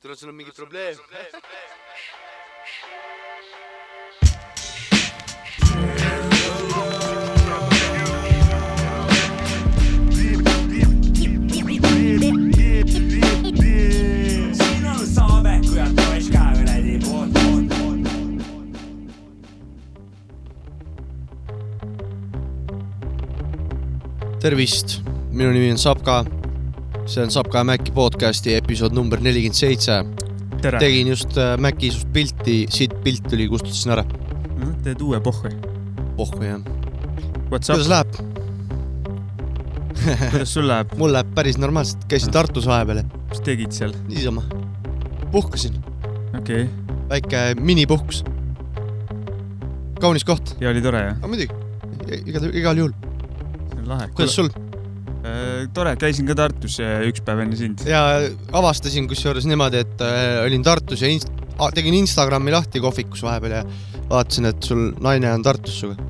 teil on, sul on mingi probleem? tervist, minu nimi on Sapka see on Sapka ja Mäkki podcasti episood number nelikümmend seitse. tegin just äh, Mäkki sust pilti, siit pilt tuli, kustutasin ära. teed uue pohhui. pohhu jah. Kuidas, läheb? kuidas sul läheb, mul läheb päris normaalselt, käisin Tartus vahepeal ja mis tegid seal? niisama puhkasin, okei okay., väike minipuhkus. kaunis koht, ja oli tore jah, muidugi, igal, igal juhul. see on lahe. kuidas sul? tore, käisin ka Tartus äh, üks päev enne sind. ja avastasin kusjuures niimoodi, et äh, olin Tartus ja inst-, tegin Instagrami lahti kohvikus vahepeal ja vaatasin, et sul naine on Tartus sinuga.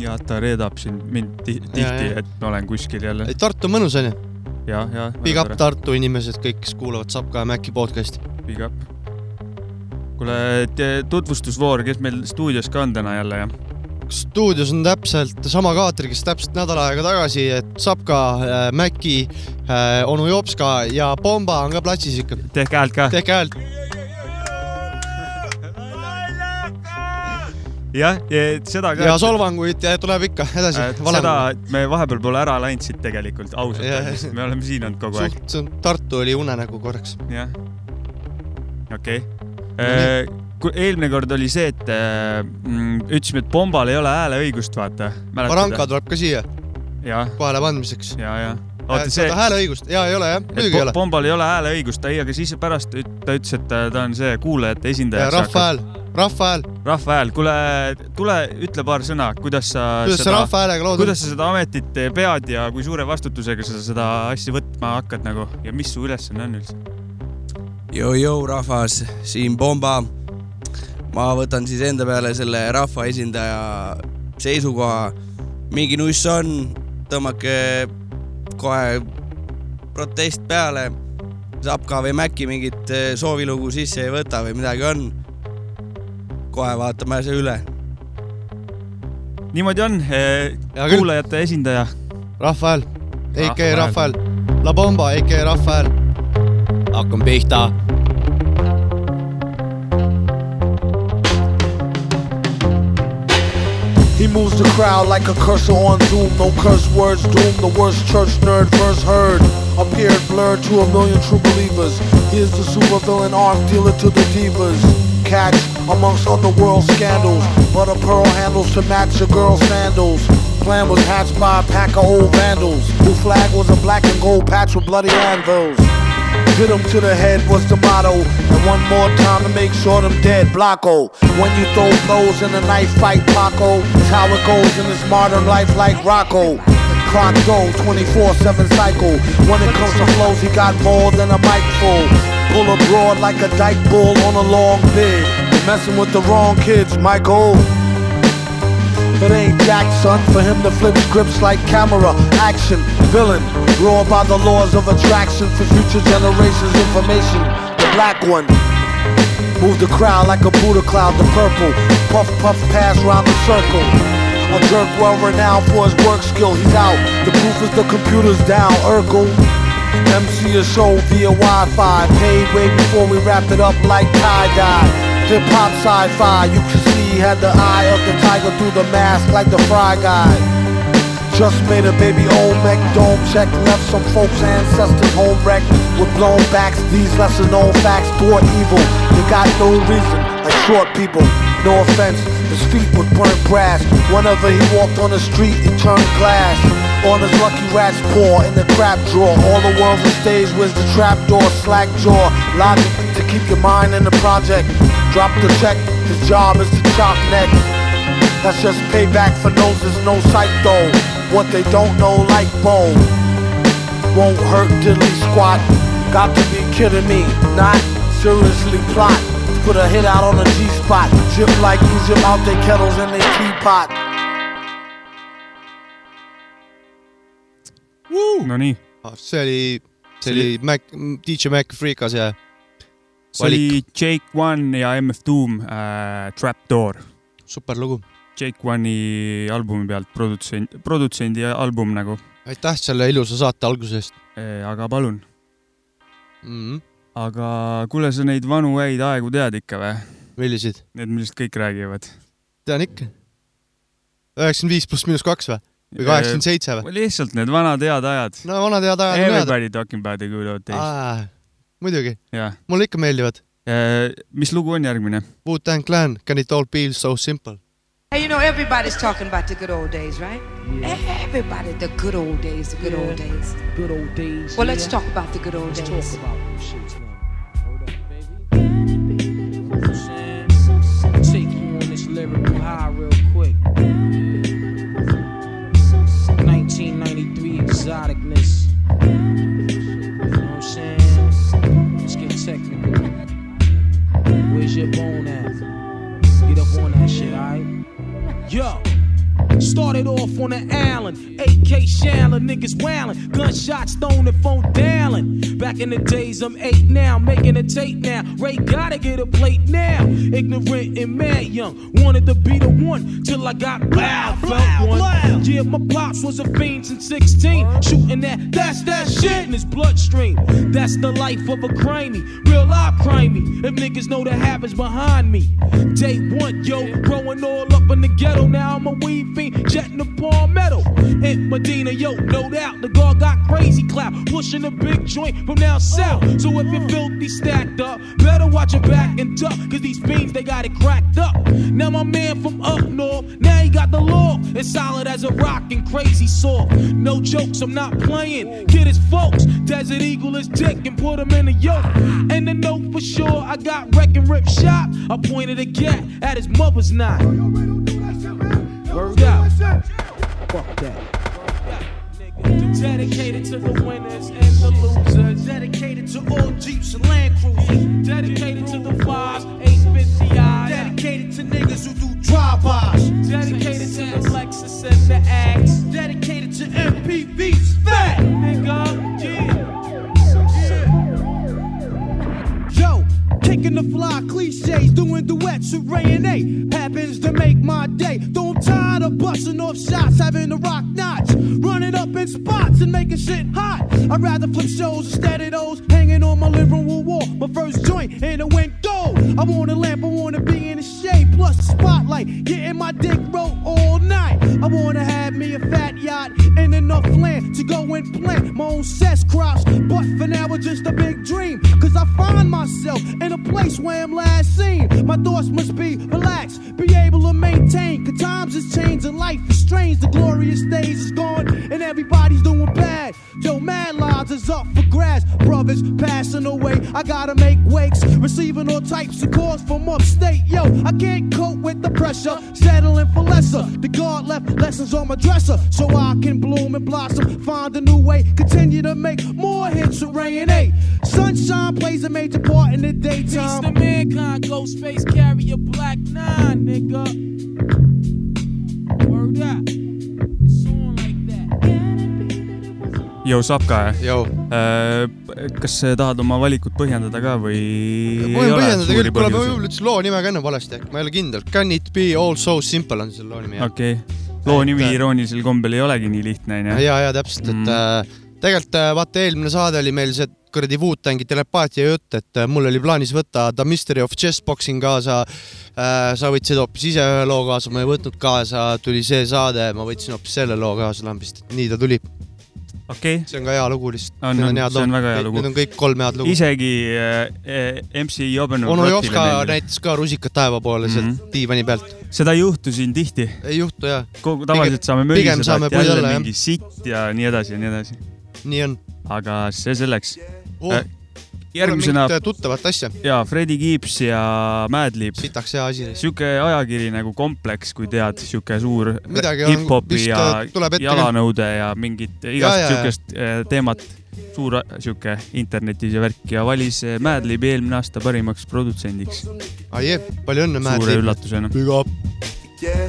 ja ta reedab sind, mind tihti et ma olen kuskil jälle. Tartu on mõnus onju, ja, ja. big up. Tartu inimesed, kõik, kes kuulavad Sapka ja Mäkki podcast'i. Big up. kuule, tutvustusvoor, kes meil stuudios ka on täna jälle jah? Stuudios on täpselt sama kaater, kes täpselt nädal aega tagasi, et Sapka äh,, Mäkki äh,, onu Jopska ja Pomba on ka platsis ikka. tehke häält ka. tehke häält. jah, seda ka. ja solvanguid tuleb ikka edasi Äh,. seda, me vahepeal pole ära läinud siit tegelikult, ausalt öeldes, me oleme siin olnud kogu aeg. Tartu oli unenägu korraks. jah, okei okay.. Eelmine kord oli see, et äh, mm, ütlesime, et Pombal ei ole hääleõigust, vaata. Baranka tuleb ka siia kohale pandmiseks. ja, ja. oota, see, hääleõigust ja ei ole jah, muidugi ei ole. Pombal ei ole hääleõigust, ei, aga siis pärast ta ütles, et äh, ta on see kuulajate esindaja. rahva hääl, rahva hääl, rahva hääl, kuule, tule ütle paar sõna, kuidas sa kuidas sa rahva häälega lood? kuidas sa seda ametit pead ja kui suure vastutusega sa seda asja võtma hakkad nagu ja mis su ülesanne on üldse? Jõu-jõu rahvas, siin Pomba. Ma võtan siis enda peale selle rahvaesindaja seisukoha. mingi nuss on, tõmmake kohe protest peale. Sapka või Mäkki mingit eh, soovilugu sisse ei võta või midagi on. kohe vaatame asja üle. niimoodi on, küll. kuulajate esindaja. rahva hääl, AK Rahva hääl. rahva hääl, La Bomba, AK rahva hääl. hakkame pihta. He moves the crowd like a cursor on Zoom. No curse words doom. The worst church nerd first heard. Appeared blurred to a million true believers. He is the supervillain arc dealer to the divas. Catch amongst underworld scandals. But a pearl handles to match a girl's sandals. Plan was hatched by a pack of old vandals. Who flag was a black and gold patch with bloody anvils. Hit 'em to the head was the motto. And one more time to make sure them dead. Blocko. When you throw blows in a knife fight, Paco. It's how it goes in this modern life like Rocco. Clock go 24-7 cycle. When it comes to flows, he got more than a mic full. Pull abroad like a dyke bull on a long bid. Messing with the wrong kids, Michael. It ain't Jack, son, for him to flip scripts like camera, action, villain. Raw by the laws of attraction for future generations' information. The black one. Move the crowd like a Buddha cloud, the purple. Puff, puff, pass round the circle. A jerk well renowned for his work skill, he's out. The proof is the computer's down, Urkel. MC a show via Wi-Fi, paid way before we wrap it up like tie-dye. Hip hop sci-fi, you can see he had the eye of the tiger through the mask like the Fry Guy. Just made a baby Olmec dome check, left some folks' ancestors home wrecked with blown backs. These lesser known facts thwart evil. They got no reason, like short people. No offense, his feet would burn brass. Whenever he walked on the street, it turned glass. On his lucky rat's paw in the crap drawer. All the world's a stage, where's the trap door? Slack jaw, logic to keep your mind in the project. Drop the check, his job is to chop next. That's just payback for noses, no sight though. What they don't know, like Bo. Won't hurt diddly squat. Got to be kidding me, not seriously plot. Put a hit out on a G spot. Chip like Egypt out their kettles and their teapot. Nonii, see oli, see oli Mac, DJ Mac Freekas ja see oli Jake One ja MF Doom äh, Trapdoor. super lugu. Jake One'i albumi pealt produtsent, produtsendi album nagu, aitäh selle ilusa saate alguse eest aga palun. mm. -hmm. aga kuule, sa neid vanu häid aegu tead ikka või? milliseid? Need, millest kõik räägivad. tean ikka. üheksakümmend viis pluss miinus kaks või? või kaheksakümmend seitse või? lihtsalt need vanad head ajad. no vanad head ajad. Everybody talking about the good old days. muidugi, mulle ikka meeldivad. mis lugu on järgmine? Wu-Tang Clan, Can it all be so simple? Hey, you know, everybody's talking about the good old days, right? Everybody, the good old days, the good old days. Good old days. Well, let's talk about the good old Let's days. talk about them shits now. Hold up, baby. You know what I'm saying? Take you on this lyrical high real quick. 1993 exoticness. Off on an Allen, AK Shallon, niggas wailing, gunshots thrown and phone dialing. Back in the days, I'm eight now, making a tape now. Ray gotta get a plate now. Ignorant and mad young, wanted to be the one till I got loud, felt one. Yeah, my pops was a fiend since 16, shooting that, that's that shit in his bloodstream. That's the life of a crimey, real life crimey. If niggas know the habits behind me. Day one, yo, growing all up in the ghetto. Now I'm a weed fiend, jetting the palmetto. In Medina, yo, no doubt, the guard got crazy clap, pushing a big joint from down south. So if you're filthy stacked up, better watch your back and duck, cause these fiends, they got it cracked up. Now my man from up north, now he got the law, as solid as a rock and crazy soft. No jokes, I'm not playing. Kid his folks, Desert Eagle is dick and put him in a yoke. And the note for sure, I got wreck and rip shot. I pointed a gat at his mother's knot. Word out. Fuck that. Dedicated to the winners and the losers. Dedicated to all Jeeps and Land Cruisers. Dedicated to the fives, 850i. Dedicated to niggas who do drive-bys. Dedicated to the Lexus and the Axe. Dedicated to MPVs. Fat nigga, yeah. Yo, kicking the fly cliches, doing duets with Ray and A. Happens to make my day. Though I'm tired of busting off shots, having to rock knots, and making shit hot. I'd rather flip shows instead of those hanging on my living room wall. My first joint and in the window. I want a lamp, I wanna be in the shade, plus the spotlight, getting my dick rolled all night. I wanna have me a fat yacht and enough land to go and plant my own cess crops. But for now, it's just a big dream. Cause I find myself in a place where I'm last seen. My thoughts must be relaxed, be able to maintain. Cause times is changing, life is strange. The glorious days is gone, and everybody's doing is up for grabs. Brothers passing away, I gotta make wakes. Receiving all types of calls from upstate. Yo, I can't cope with the pressure, settling for lesser. The God left lessons on my dresser, so I can bloom and blossom. Find a new way, continue to make more hits with Ray and A. Sunshine plays a major part in the daytime. Peace to mankind, Ghostface carry a black nine, nigga. Word up. Jou Sapka, Jou, kas sa tahad oma valikut põhjendada ka või? ma võin põhjendada küll, kuule ma võib-olla ütlesin loo nime ka enne valesti äkki, ma ei ole kindel. Can it be all so simple on selle loo nimi jah. okei okay., loo nimi Et- iroonilisel kombel ei olegi nii lihtne, onju. ja, ja täpselt, et Mm. äh, tegelikult äh, vaata eelmine saade oli meil see kuradi Wu-Tangi telepaatia jutt, et äh, mul oli plaanis võtta The Mystery of Chessboxing kaasa. sa võtsid hoopis ise ühe loo kaasa, ma ei võtnud kaasa, tuli see saade, ma võtsin hoopis selle loo kaasa lambist, nii ta tuli. okei, see on ka hea lugu lihtsalt. On, on, see on väga hea lugu. Need on kõik kolm head lugu. isegi äh, MC Jobenov. onu Jovska näitas ka rusikat taeva poole Mhm. sealt diivani pealt. seda ei juhtu siin tihti. ei juhtu jah, kogu, tavaliselt saame möliseda, et jälle mingi sitt ja nii edasi ja nii edasi. nii on aga see selleks. oh,. Järgmisena tuttavat asja, ja Freddie Gibbs ja Madlib. sitaks hea asi. sihuke ajakiri nagu Kompleks, kui tead, sihuke suur hip-hopi ja äh, jalanõude ja mingit igast siukest äh, teemat. suur sihuke internetis ja värk ja valis äh, Madlibi eelmine aasta parimaks produtsendiks ai, palju õnne, Mäed suure. üllatusena. Big up. yeah.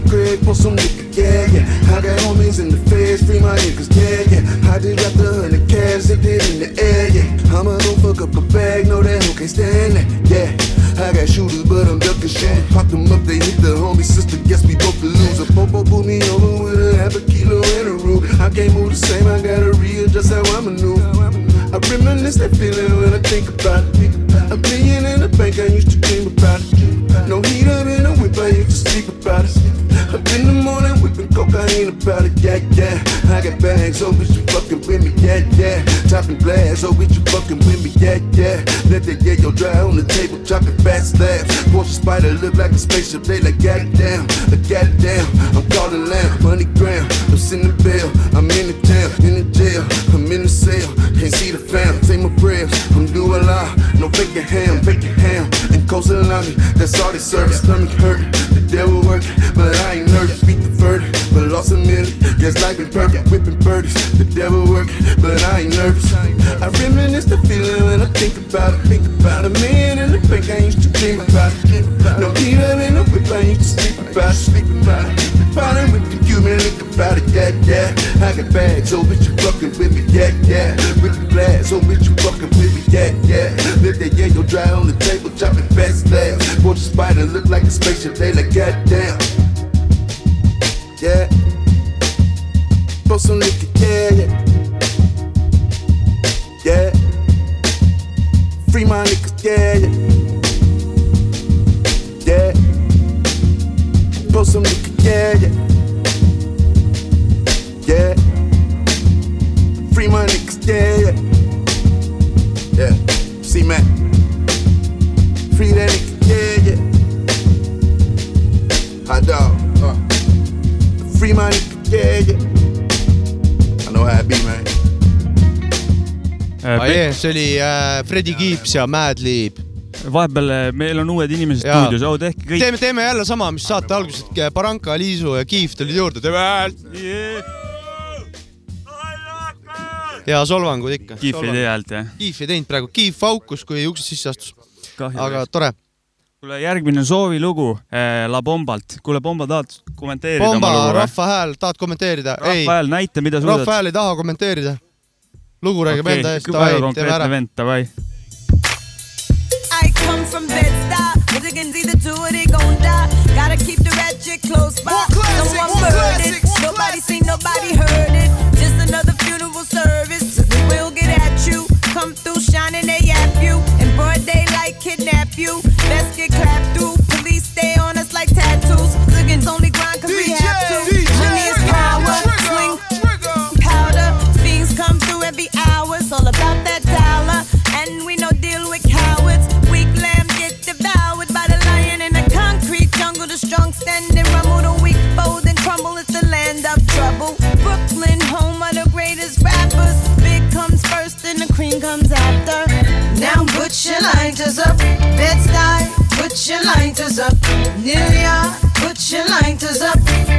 for some liquor, yeah, yeah. I got homies in the feds, free my niggas, yeah, yeah. I just got the hundred cash zipped in the air, yeah. I'ma go fuck up a bag, no that hoe can't stand that, yeah. I got shooters, but I'm ducking shit. Pop them up, they hit the homie sister, guess we both the loser. Popo pulled me over with a half a kilo and a root. I can't move the same, I gotta readjust how I'm maneuver. I reminisce that feeling when I think about it. A million in the bank, I used to dream about it. No heat up in a whip, I to sleep about it. Up in the morning, whipping cocaine about it, yeah, yeah. I got bags, oh, bitch, you fucking with me, yeah, yeah. Topping glass, oh, bitch, you fucking with me, yeah, yeah. Let that yeah, yo, dry on the table, chopping fat slabs. Porsche spider look like a spaceship, they like, goddamn, uh, goddamn. I'm calling lamb, money gram, I'm sending bill. I'm in the town, in the jail, I'm in the cell. Can't see the fam, say my prayers. I'm doing law, no bacon ham, bacon ham, and coastal me. That's all they serve. Stomach hurt, the devil working, but I ain't nervous. Beat the verdict, but lost a million. Guess life been perfect, whipping birdies. The devil working, but I ain't nervous. I reminisce the feeling when I think about it. Think about a man in the bank, I used to dream about it. No heat up in the whip, I used to sleep about it. Sleep about it. Bottom with the Cuban, think about it, yeah, yeah. I got bags, oh bitch, you fucking with me, yeah, yeah. With the glass, oh bitch, you fucking with me, yeah, yeah. Let that yeah, yo, dry on the table, chopping fast slabs. Watch the spider look like a spaceship, they like, goddamn. Äh, Freddie Gibbs ja Madlib. vahepeal äh, meil on uued inimesed stuudios, oh tehke kõik. teeme, teeme jälle sama, mis saate alguses, Baranka, Liisu ja Kiif tulid juurde, teeme häält. ja solvangud ikka. Kiif ei tee häält jah? Kiif ei teinud praegu, Kiif haukus, kui uksest sisse astus, aga tore. kuule, järgmine soovilugu äh, La Bombalt. kuule, Bomba, tahad kommenteerida või? Rahva Hääl, tahad kommenteerida? ei, rahva hääl, näita, mida Rahva suudad. Hääl ei taha kommenteerida. Lugu räägib Okei, enda eest, väga davai, teeme konkreetne ära. vend, davai. I come from Bed-Stuy. Michigan's either do or they gon' die. Gotta keep the ratchet close by. Someone burned it. Nobody seen, nobody heard it. Just another funeral service. We will get at you. Come through shining, they yap you. In broad daylight, kidnap you. Best get clapped through. Police stay on us like tattoos. Michigan's only lighters up. New York, put your lighters up.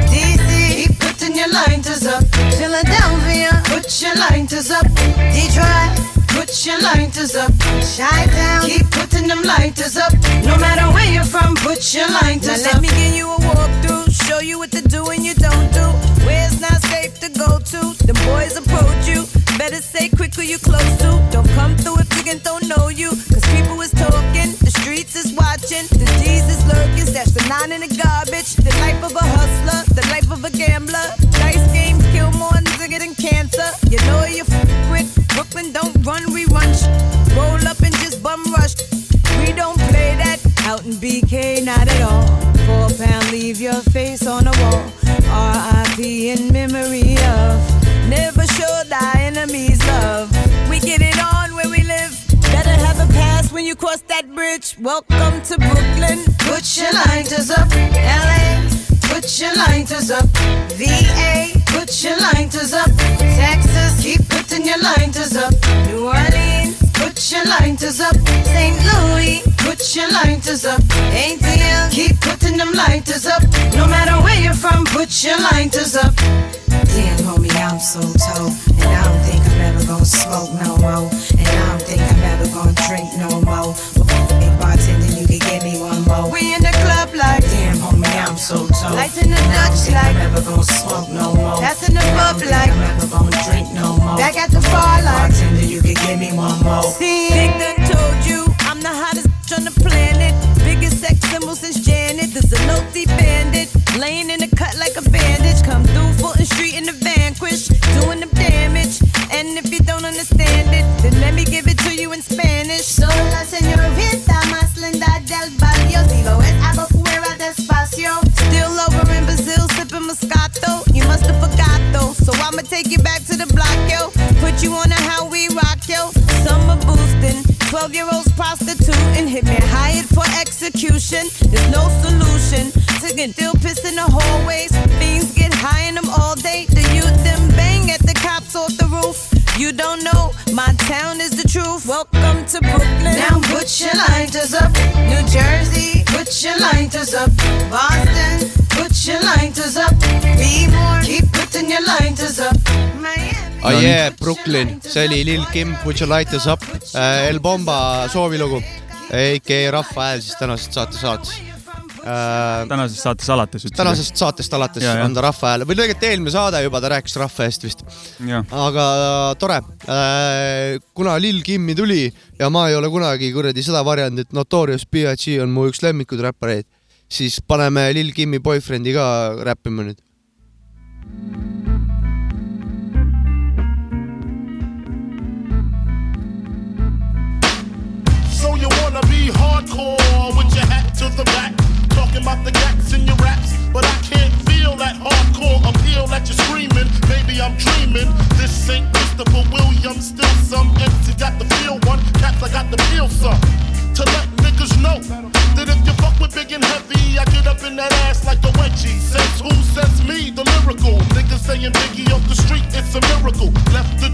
DC, keep putting your lighters up. Philadelphia, put your lighters up. Detroit, put your lighters up. Chi-Town, keep putting them lighters up. No matter where you're from, put your lighters Now up. let me give you a walkthrough, show you what to do and you don't do. Where it's not safe to go to, the boys approach you. Better say quick who you close to. Garbage. The life of a hustler, the life of a gambler. Dice games kill more nigga than cancer. You know you f with Brooklyn, don't run, we run. Roll up and just bum rush. We don't play that out in BK, not at all. Four pound, leave your face on the wall. R.I.P. in memory of. That bridge. Welcome to Brooklyn. Put your lighters up. LA, put your lighters up. VA, put your lighters up. Texas, keep putting your lighters up. New Orleans, put your lighters up. St. Louis, put your lighters up. ATL, keep putting them lighters up. No matter where you're from, put your lighters up. Damn, homie, I'm so told. And I don't think I'm ever gonna smoke no more. And I don't think That's in the Dutch like. I'm never gonna smoke no more. That's in the pub like. I'm never gonna drink no more. Back at the bar like. Bartender, you can give me one more. See To get still piss in the hallways. Things get high in them all day. The youth them bang at the cops off the roof. You don't know, my town is the truth. Welcome to Brooklyn. Now put your lighters up. New Jersey, put your lighters up. Boston, put your lighters up. Be more, keep putting your lighters up. Miami. oh yeah, Brooklyn, see oli Lil Kim, Put your lighters up, El Bomba soovilugu, AK Rahva Hääl siis tänasest saate saates äh,. tänasest saatest alates tänasest saatest alates Ja, ja. on ta Rahva Hääl või tegelikult eelmine saade juba ta rääkis Rahva eest vist. aga tore, kuna Lil Kimmi tuli ja ma ei ole kunagi kuradi seda varjanud, et Notorious B.I.G on mu üks lemmikud räppareid, siis paneme Lil Kimmi boyfriend'i ka räppima nüüd. So you wanna be hardcore with your hat to the back, talking about the gaps in your raps, but I can't feel that hardcore appeal that you're screaming. Maybe I'm dreaming. This ain't Christopher Williams, still some empty. Got the feel one, caps I got the feel some. To let niggas know that if you fuck with big and heavy, I get up in that ass like a wedgie. Says who? Says me, the lyrical. Niggas saying Biggie off the street, it's a miracle. Left the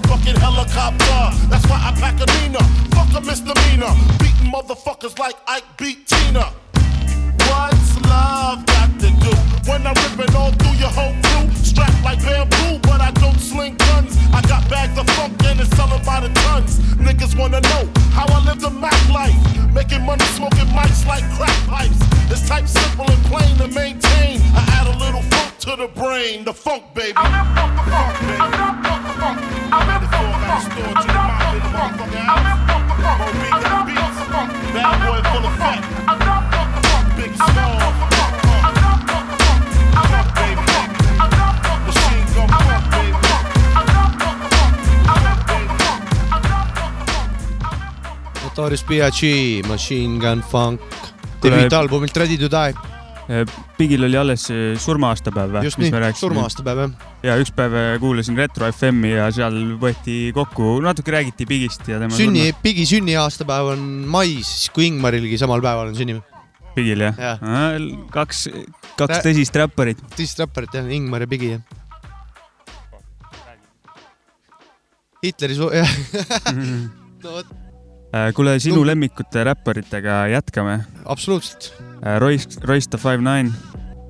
motherfucking helicopter. That's why I pack a Nina, fuck a misdemeanor, beating motherfuckers like Ike beat Tina. What's love got to do? When I'm ripping all through your whole crew, strapped like bamboo, but I don't sling guns. I got bags of funk and it's selling by the tons. Niggas wanna know how I live the Mac life, making money smoking mics like crack pipes. It's type simple and plain to maintain. I add a little funk to the brain, the funk baby. Funk a store to the. Funk baby. Notorious PAC, Machine Gun Funk. Debuta album il 3 di Dudai. Bigil oli alles eh, surma-aastapäev või? just nii, surma-aastapäev jah. ja üks päev eh, kuulasin Retro FM-i ja seal võeti kokku, natuke räägiti Bigist ja tema sünni, Bigi sünniaastapäev on mais, kui Ingmarilgi samal päeval on sünnipäev. Bigil jah Jah. ja.? kaks, kaks Rää- tõsist räpparit. tõsist räpparit jah, Ingmar ja Bigi jah. Hitleri su-, jah. no vot, Äh, kuule, sinu Number- lemmikute räpparitega jätkame. absoluutselt. Royce, Royce the Five Nine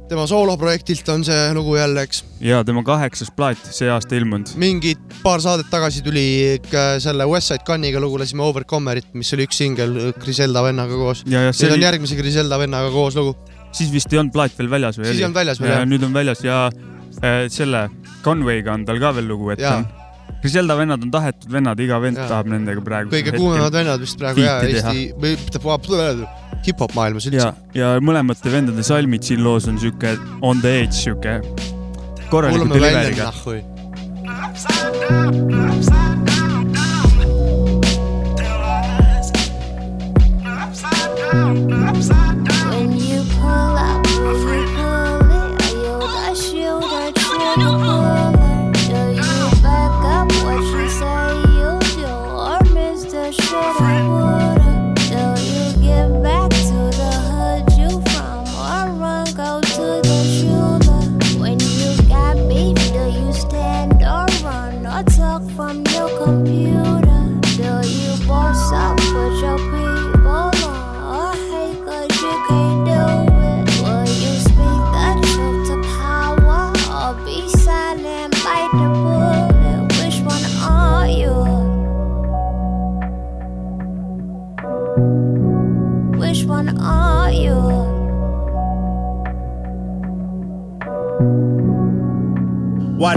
tema sooloprojektilt on see lugu jälle, eks. ja tema kaheksas plaat see aasta ilmunud. mingi paar saadet tagasi tuli selle Westside Gunniga lugu lasime Overcomerit, mis oli üks singel Griselda vennaga koos. ja, ja see nüüd on järgmise Griselda vennaga koos lugu. siis vist ei olnud plaat veel väljas või Siis ei olnud väljas veel, jah. nüüd on väljas ja äh, selle Conway'ga on tal ka veel lugu, et Jaa. on. Griselda vennad on tahetud vennad, iga vend Jaa. tahab nendega praegu. kõige kuumemad vennad vist praegu ja. Eesti, või mitte hip-hop maailmas üldse. Ja, ja mõlemate vendade salmid siin loos on siuke on the edge, siuke korraliku deliveriga.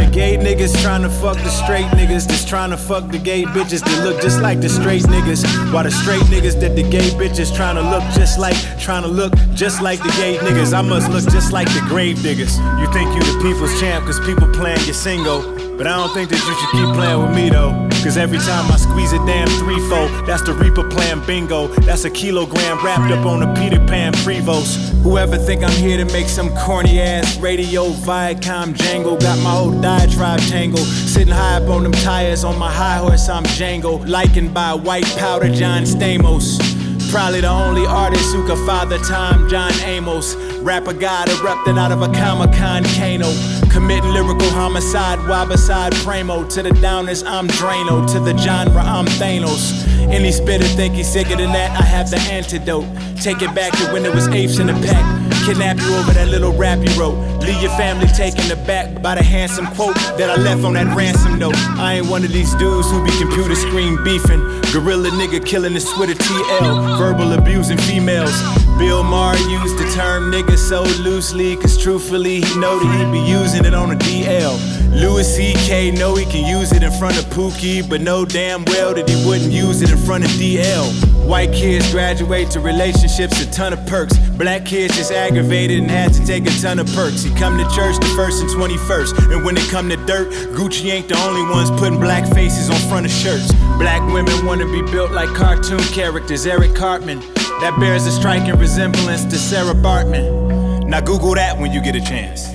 The gay niggas tryna fuck the straight niggas that's tryna fuck the gay bitches that look just like the straight niggas? Why the straight niggas that the gay bitches tryna look just like, tryna look just like the gay niggas? I must look just like the grave diggers. You think you the people's champ cause people playing your single. But I don't think that you should keep playing with me though. Cause every time I squeeze a damn threefold, that's the Reaper playing bingo. That's a kilogram wrapped up on a Peter Pan Prevost. Whoever think I'm here to make some corny ass radio Viacom jangle. Got my old diatribe tangle. Sitting high up on them tires on my high horse, I'm Django. Likened by white powder John Stamos. Probably the only artist who could father time, John Amos. Rapper god erupting out of a Comic Con Kano. Committing lyrical homicide, while beside Primo. To the downers, I'm Drano. To the genre, I'm Thanos. Any spitter think he's sicker than that, I have the antidote. Take it back to when there was apes in the pack. Kidnap you over that little rap you wrote. Leave your family taken aback by the handsome quote that I left on that ransom note. I ain't one of these dudes who be computer screen beefing. Gorilla nigga killing his Twitter TL. Verbal abusing females. Bill Maher used the term nigga so loosely, cause truthfully he know that he be using it on a DL. Louis C.K. know he can use it in front of Pookie, but know damn well that he wouldn't use it in front of DL. White kids graduate to relationships, a ton of perks. Black kids just aggravated and had to take a ton of perks. He come to church the first and 21st, and when it come to dirt, Gucci ain't the only ones putting black faces on front of shirts. Black women wanna be built like cartoon characters. Eric Cartman, that bears a striking resemblance to Sarah Baartman. Now Google that when you get a chance.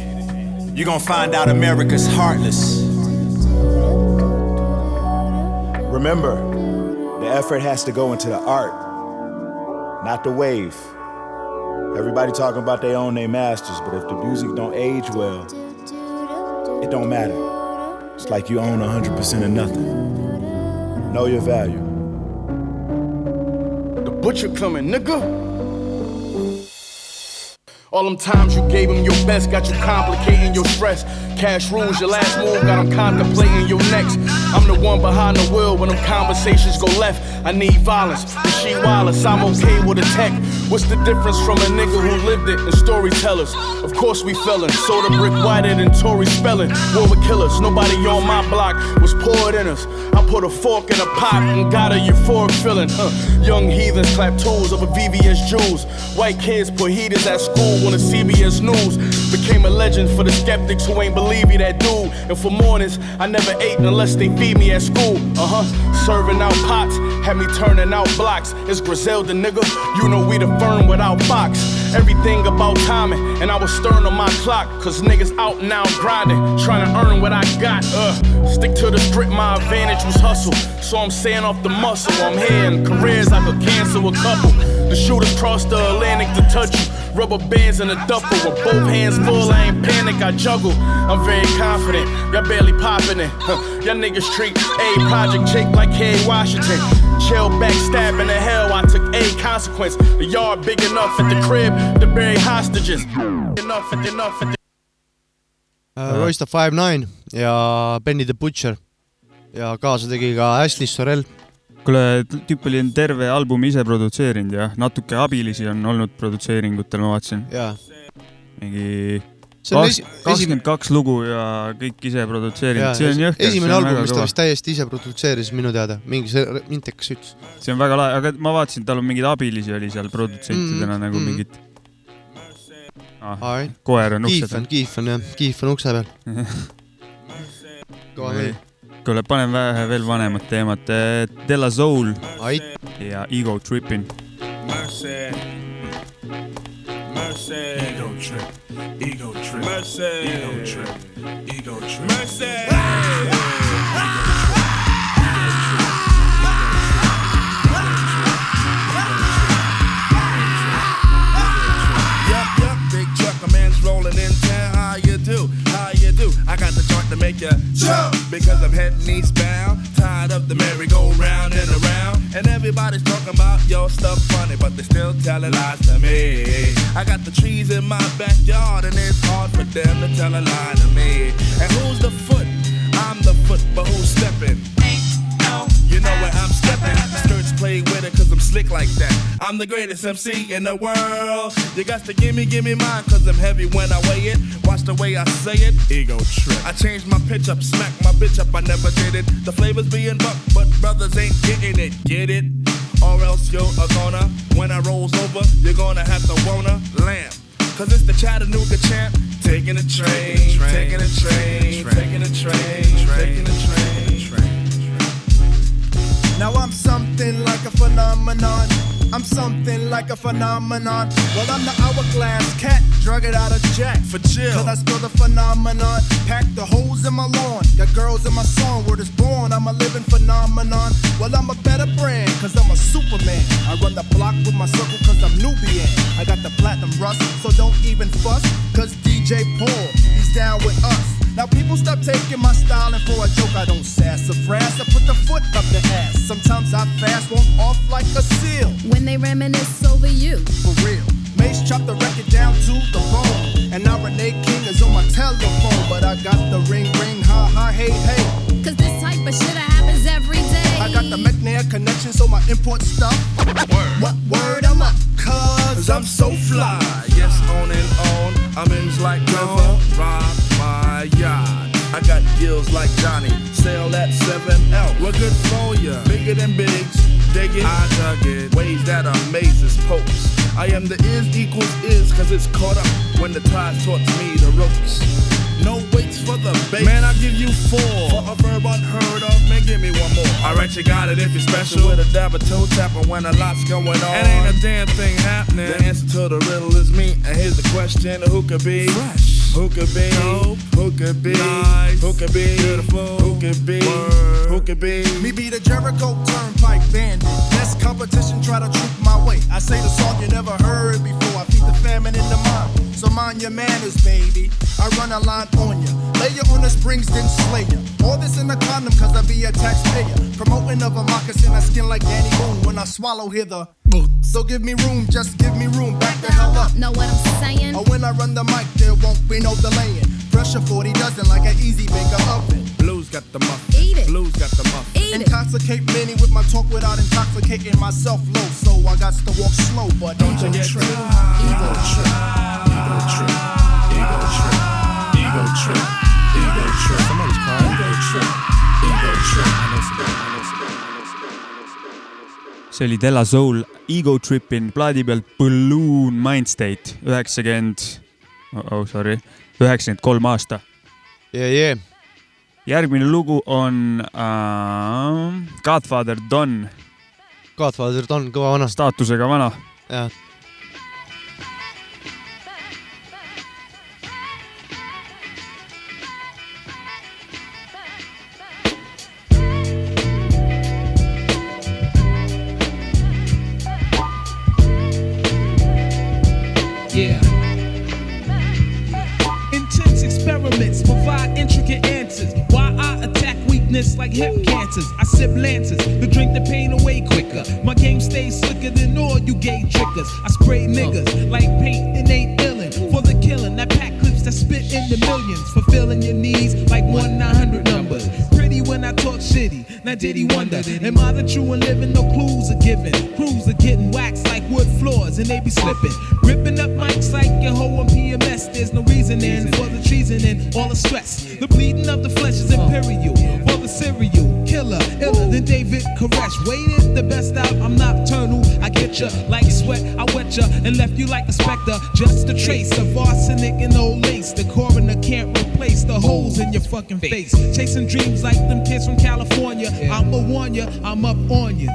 You're gonna find out America's heartless. Remember, the effort has to go into the art, not the wave. Everybody talking about they own their masters, but if the music don't age well, it don't matter. It's like you own 100% of nothing. Know your value. The butcher coming, nigga. All them times you gave him your best got you complicating your stress. Cash rules your last move, got him contemplating your next. I'm the one behind the wheel when them conversations go left. I need violence, but she wireless, I'm okay with a tech. What's the difference from a nigga who lived it and storytellers? Of course we felon, soda brick whiter than Tori Spelling. War with killers, nobody on my block was poured in us. I put a fork in a pot and got a euphoric feeling. Huh. Young heathens clap tools over VVS jewels. White kids put heaters at school on the CBS News. Became a legend for the skeptics who ain't me that dude. And for mornings, I never ate unless they feed me at school. Uh huh. Serving out pots, had me turning out blocks. It's Griselda, nigga. You know we the firm without Fox. Everything about timing, and I was stern on my clock. Cause niggas out now grinding, trying to earn what I got. Uh, stick to the strip, my advantage was hustle. So I'm saying off the muscle, I'm here in careers I could cancel a couple. The shooters cross the Atlantic to touch you. Rubber bands in a duffel with both hands full. I ain't panic, I juggle. I'm very confident. Y'all barely popping it. Huh. Y'all niggas treat a project chick like Kerry Washington. Chill back, stabbing the hell. I took a consequence. The yard big enough at the crib to bury hostages. Enough enough the uh,. Royce the Five Nine ja Benny the Butcher ja kaasa tegi ka Ashley Sorel kuule, tüüp oli terve albumi ise produtseerinud ja natuke abilisi on olnud produtseeringutel, ma vaatasin. mingi kakskümmend kaks lugu ja kõik ise produtseerinud, see on jõhker. esimene album, mis ta vist täiesti ise produtseeris minu teada, mingi see Intekas ütles. see on väga lahe, aga ma vaatasin, tal on mingeid abilisi oli seal produtsentidena Mm, nagu mm. mingid ah, koer on ukse Kiif on, Kiif on jah, Kiif on ukse peal. kõva mees. kuule, paneme vähe veel vanemat teemat. Della Soul Ait. ja Ego Trippin. Mercy. Mercy. Ego trip. Ego trip. Mercy. Ego trip. Ego trip. Mercy. Yup, yup, big truck, a man's rolling in town. How you do? How you do? I got the joint to make you jump because I'm heading eastbound. Tired of the merry-go-round and around. And everybody's talking about your stuff funny, but they still telling lies to me. I got the trees in my backyard, and it's hard for them to tell a lie to me. And who's the foot? I'm the foot, but who's stepping? Slick like that. I'm the greatest MC in the world. You got to gimme, gimme mine cause I'm heavy when I weigh it. Watch the way I say it. Ego trip. I changed my pitch up, smack my bitch up, I never did it. The flavors being buck, but brothers ain't getting it. Get it? Or else you're a gonna. When I rolls over, you're gonna have to wanna lamb. Cause it's the Chattanooga champ. Taking a train, taking a train, taking a train, taking a train. Now I'm something like a phenomenon. I'm something like a phenomenon. Well, I'm the hourglass cat, drug it out of jack. For chill. Cause I spill the phenomenon. Pack the holes in my lawn. Got girls in my song. Word is born. I'm a living phenomenon. Well, I'm a better brand. Cause I'm a superman. I run the block with my circle cause I'm Nubian. I got the platinum rust. So don't even fuss. Cause DJ Paul, he's down with us. Now people stop taking my style and for a joke I don't sass or frass. I put the foot up the ass. Sometimes I fast, walk off like a seal. When they reminisce over you. For real. Mace chop the record down to the bone. And now Renee King is on my telephone. But I got the ring ring, ha ha, hey hey. Cause this type of shit happens every day. I got the McNair connection, so my import stuff. Word. What word am I? Cause I'm so fly. Yes, on and on. I'm in like river. Rock my yacht. I got gills like Johnny. Sail at 7L. We're good for ya. Bigger than bigs. Dig it. I dug it. Ways that amazes popes. I am the is equals is cause it's caught up when the tide taught me the ropes. No weights for the bait. Man, I'll give you four. For a verb unheard of, man, give me one more. Alright, you got it if you're special. With a dab of toe tapper when a lot's going on. And ain't a damn thing happening. The answer to the riddle is me. And here's the question who could be? Fresh. Who could be? Who could be? Nice. Who could be? Beautiful. Who could be? Who could be? Me be the Jericho Turnpike bandit. Best competition, try to troop my way. I say the song you never heard before. I feed the famine in the mind. So mind your manners, baby. I run a line on ya. Lay ya on the springs, then slay ya. All this in a condom, cause I be a taxpayer. Promoting of a moccasin, I skin like Danny Boone. When I swallow, hither, So give me room, just give me room. Back the hell up. Know what I'm saying? Or when I run the mic, there won't be no delaying. Pressure 40 dozen like an easy baker oven. Blues got the muffin. Eat it. Blues got the muffin. Eat it. Intoxicate many with my talk without intoxicating myself low. So I got to walk slow, but don't you get trip. Ego trip. Ego trip. Ego trip. Ego trip. Ego trip. Somebody's crying. Ego trip. Ego trip. See oli Della Soul Ego Trippin plaadi pealt Balloon Mindstate üheksakümmend oh, oh sorry, üheksakümmend kolm aasta yeah,. Yeah. Järgmine lugu on uh, Godfather Don. Godfather Don, kõva vana. staatusega vana. jah weakness like hip cancers. I sip lances to drink the pain away quicker. My game stays slicker than all you gay trickers. I spray niggas like paint and ain't illin' for the killing. That pack clips that spit in the millions, fulfilling your needs like one 900 numbers. Pretty when I talk shitty. Now did he wonder? Am I the true and living? No clues are given. Crews are getting waxed like wood floors and they be slipping. Ripping up mics like your hoe on PMS. There's no reasoning for the treason and all the stress. The bleeding of the flesh is imperial. The cereal killer, iller than David Koresh. Waited the best out, I'm nocturnal. I get ya like sweat, I wet ya and left you like a specter. Just a trace of arsenic and old lace. The coroner can't replace the holes in your fucking face. Chasing dreams like them kids from California. I'ma warn ya, I'm up on ya.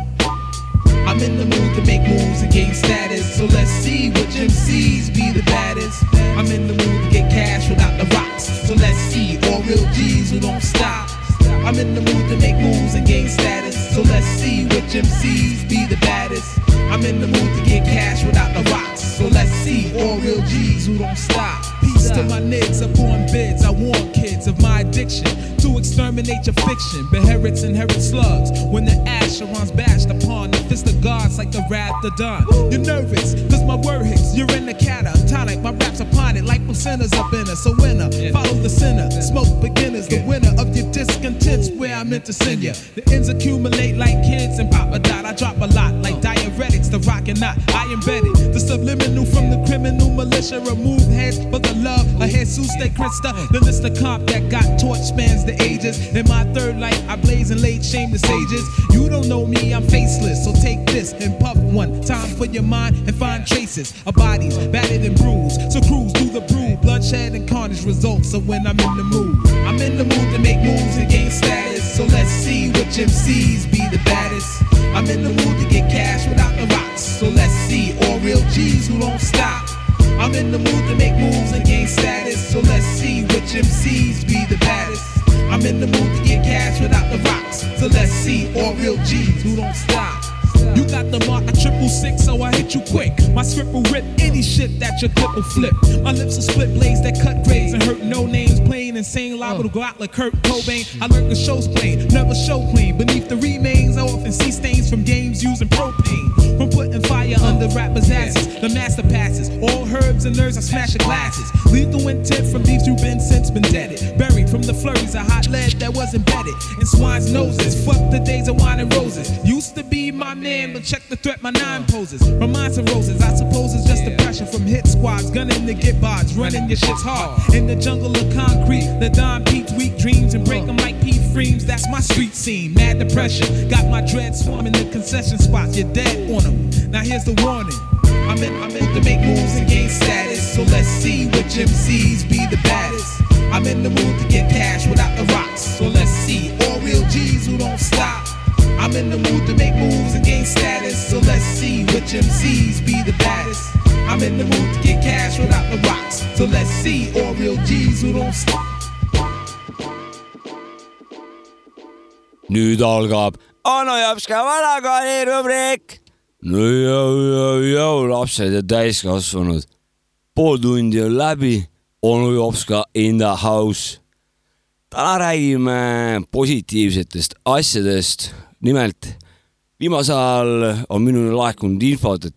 I'm in the mood to make moves and gain status. So let's see which MCs be the baddest. I'm in the mood to get cash without the rocks. So let's see all real G's who don't stop. I'm in the mood to make moves and gain status. So let's see which MCs be the baddest. I'm in the mood to get cash without the rocks. So let's see all real G's who don't stop. To my niggas upon bids. I warn kids of my addiction to exterminate your fiction. Beherits inherit slugs when the Asheron's bashed upon the fist of gods like the wrath of dawn. You're nervous, cause my word hits. You're in the catatonic. My raps upon it like sinners up in us. So winner, follow the sinner. Smoke beginners, the winner of your discontents where I meant to send you. The ends accumulate like kids and pop a dot. I drop a lot like diuretics, the rock and not. I the subliminal from the criminal militia. Remove heads for the love of Jesus de Christa. The list of comp that got torch spans the ages. In my third life, I blaze and laid shame the sages. You don't know me, I'm faceless. So take this and puff one time for your mind and find traces of bodies battered and bruised. So cruise through the brew, bloodshed and carnage results. So when I'm in the mood, I'm in the mood to make moves and gain status. So let's see which MCs be the baddest. I'm in the mood to get cash without the rocks. So let's see all real G's who don't stop. I'm in the mood to make moves and gain status. So let's see which MCs be the baddest. I'm in the mood to get cash without the rocks. So let's see all real G's who don't stop. You got the mark a triple six, so I hit you quick. My script will rip any shit that your clip will flip. My lips are split blades that cut grades and hurt no names. Plain insane, liable to go out like Kurt Cobain. I learned the show's plain, never show clean. Beneath the remains, I often see stains from games using propane. From putting fire under rappers' asses, the master passes. All herbs and nerves, I smash your glasses. Lethal intent from these you've been since been deaded. Buried from the flurries of hot lead that was embedded in swine's noses. Fuck the days of wine and roses. Used to be my man, but check the threat my nine poses. Reminds of roses, I suppose it's just the pressure from hit squads. Gunning to get bods, running your shit's hard. In the jungle of concrete, the Don peeps weak dreams and break them like pea. That's my street scene. Mad depression, got my dread swarming the concession spots. You're dead on them. Now here's the warning. I'm in, I'm in to make moves and gain status. So let's see which MCs be the baddest. I'm in the mood to get cash without the rocks. So let's see all real G's who don't stop. I'm in the mood to make moves and gain status. So let's see which MCs be the baddest. I'm in the mood to get cash without the rocks. So let's see all real G's who don't stop. nüüd algab onu Jopska vanakooli rubriik. No jõu, jõu, jõu, lapsed ja täiskasvanud. pool tundi on läbi, onu jops ka in the house. täna räägime positiivsetest asjadest. nimelt viimasel ajal on minule laekunud infot, et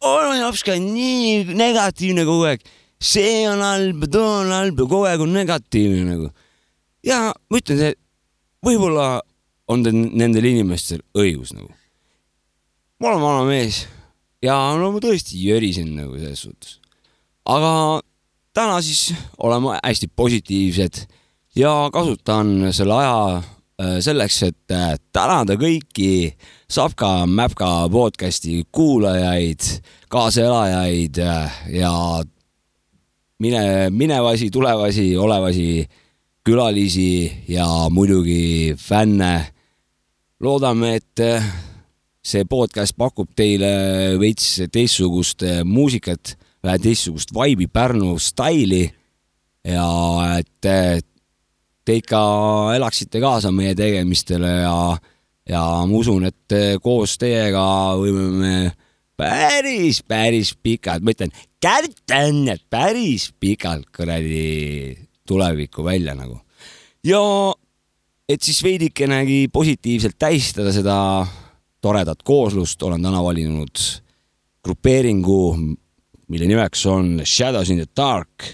onu jops ka on nii negatiivne kogu aeg. see on halb, too on halb ja kogu aeg on negatiivne nagu. ja ma ütlen, see võib-olla on nendel inimestel õigus nagu. Ma olen vana mees ja no ma tõesti jörisen nagu selles suhtes. aga täna siis oleme hästi positiivsed ja kasutan selle aja äh, selleks, et äh, tänada kõiki Sapka Mäpka podcasti kuulajaid, kaaselajaid äh, ja mine, minevasi, tulevasi, olevasi külalisi ja muidugi fänne. loodame, et see podcast pakub teile veits teistsugust äh, muusikat, vähe teistsugust vibe'i, Pärnu staili ja et äh, te ikka elaksite kaasa meie tegemistele ja, ja ma usun, et äh, koos teiega võime me päris, päris pikalt, ma ütlen, kärtan, et päris pikalt kuradi tulevikku välja nagu. ja et siis veidikenegi positiivselt tähistada seda toredat kooslust, olen täna valinud grupeeringu, mille nimeks on Shadows in the Dark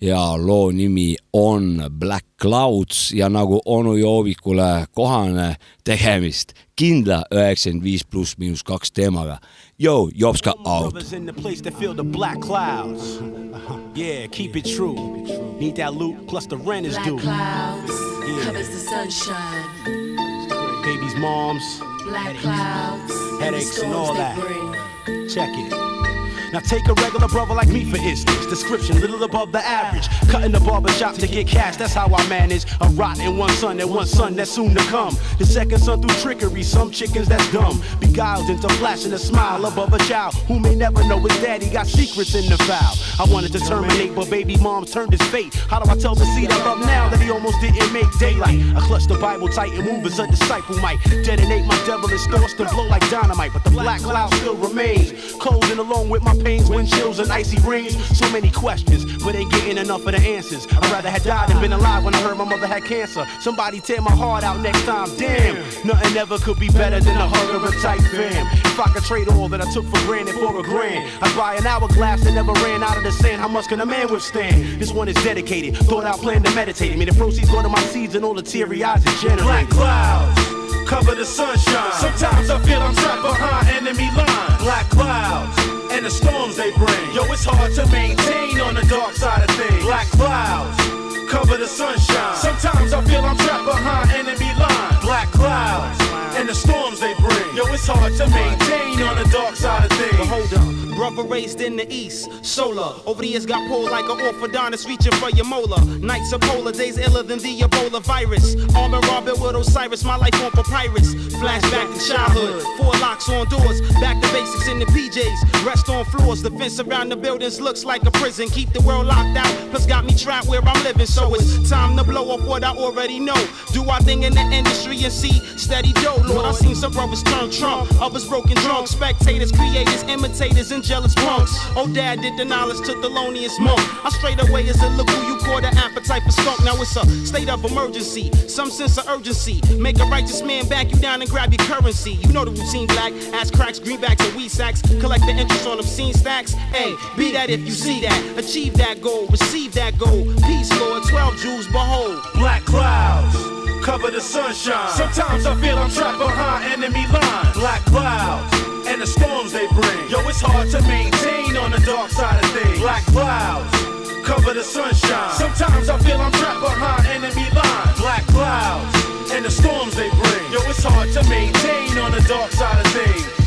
ja loo nimi on Black Clouds ja nagu onu Joobikule kohane tegemist kindla üheksakümmend viis pluss miinus kaks teemaga. Yo, Jopska out. Brothers in the place that feel the black clouds. Yeah, keep it true. Need that loot plus the rent is Black due. clouds Yeah. covers the sunshine. Baby's moms, Black clouds headaches and all that. bring. Check it. Now take a regular brother like me for instance. Description little above the average. Cutting the barber shop to get cash, that's how I manage. A rot rotten one son and one son that's soon to come. The second son through trickery, some chickens that's dumb. Beguiled into flashing a smile above a child who may never know his daddy got secrets in the file. I wanted to terminate, but baby mom turned his fate. How do I tell the seed I love now that he almost didn't make daylight? I clutch the Bible tight and move as a disciple might. Detonate my devilish thoughts to blow like dynamite, but the black cloud still remains. Closing along with my pains, wind chills and icy rains. So many questions, but ain't getting enough of the answers. I'd rather have died than been alive when I heard my mother had cancer. Somebody tear my heart out next time, damn. Nothing ever could be better than a hug of a tight fam. If I could trade all that I took for granted for a grand, I'd buy an hourglass that never ran out of the sand. How much can a man withstand? This one is dedicated. Thought out, plan to meditate. May the proceeds go to my seeds and all the teary eyes that generate. Black clouds cover the sunshine. Sometimes I feel I'm trapped behind enemy lines. Black clouds and the storms they bring. Yo, it's hard to maintain on the dark side of things. Black clouds cover the sunshine. Sometimes I feel I'm trapped behind enemy lines. Black clouds and the storms they bring. Yo, it's hard to maintain on the dark side of things. But hold up. Brother raised in the east, solar. Over the years got pulled like an orthodontist reaching for your molar. Nights are polar, days iller than the Ebola virus. Armor Robin with Osiris, my life on papyrus. Flashback to childhood, four locks on doors. Back to basics in the PJs. Rest on floors, the fence around the buildings looks like a prison. Keep the world locked out, plus got me trapped where I'm living. So it's time to blow up what I already know. Do our thing in the industry and see steady dough. Lord, I've seen some brothers turn Trump, others broken drunk. Spectators, creators, imitators, and jealous punks. Oh, dad did the knowledge to Thelonious Monk. I straight away as a look who you caught an appetite for skunk. Now it's a state of emergency, some sense of urgency. Make a righteous man back you down and grab your currency. You know the routine black, ass cracks, greenbacks, and weed sacks. Collect the interest on obscene stacks. Hey, be that if you see that. Achieve that goal, receive that goal. Peace, Lord, 12 Jews, behold. Black clouds cover the sunshine. Sometimes I feel I'm trapped behind enemy lines. Black clouds and the storms they bring. Yo, it's hard to maintain on the dark side of things. Black clouds cover the sunshine. Sometimes I feel I'm trapped behind enemy lines. Black clouds and the storms they bring. Yo, it's hard to maintain on the dark side of things.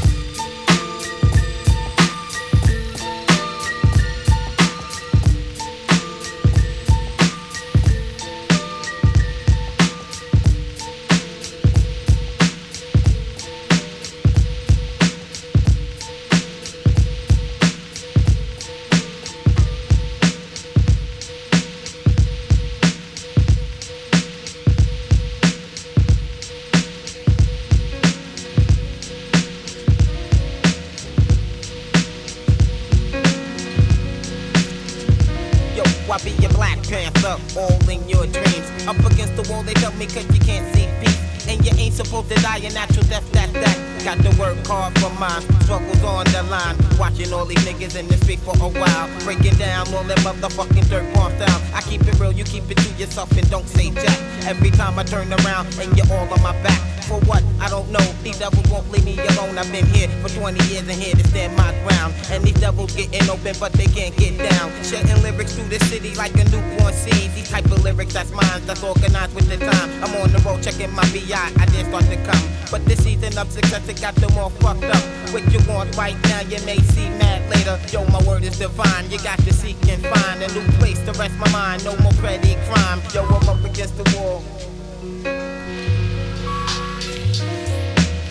I turn around and you're all on my back. For what? I don't know. These devils won't leave me alone. I've been here for 20 years and here to stand my ground. And these devils getting open, but they can't get down. Shedding lyrics through the city like a newborn seed. These type of lyrics, that's mine, that's organized with the time. I'm on the road checking my BI, I did start to come. But this season of success, it got them all fucked up. What you want right now, you may see mad later. Yo, my word is divine. You got to seek and find a new place to rest my mind. No more petty crime. Yo, I'm up against the wall.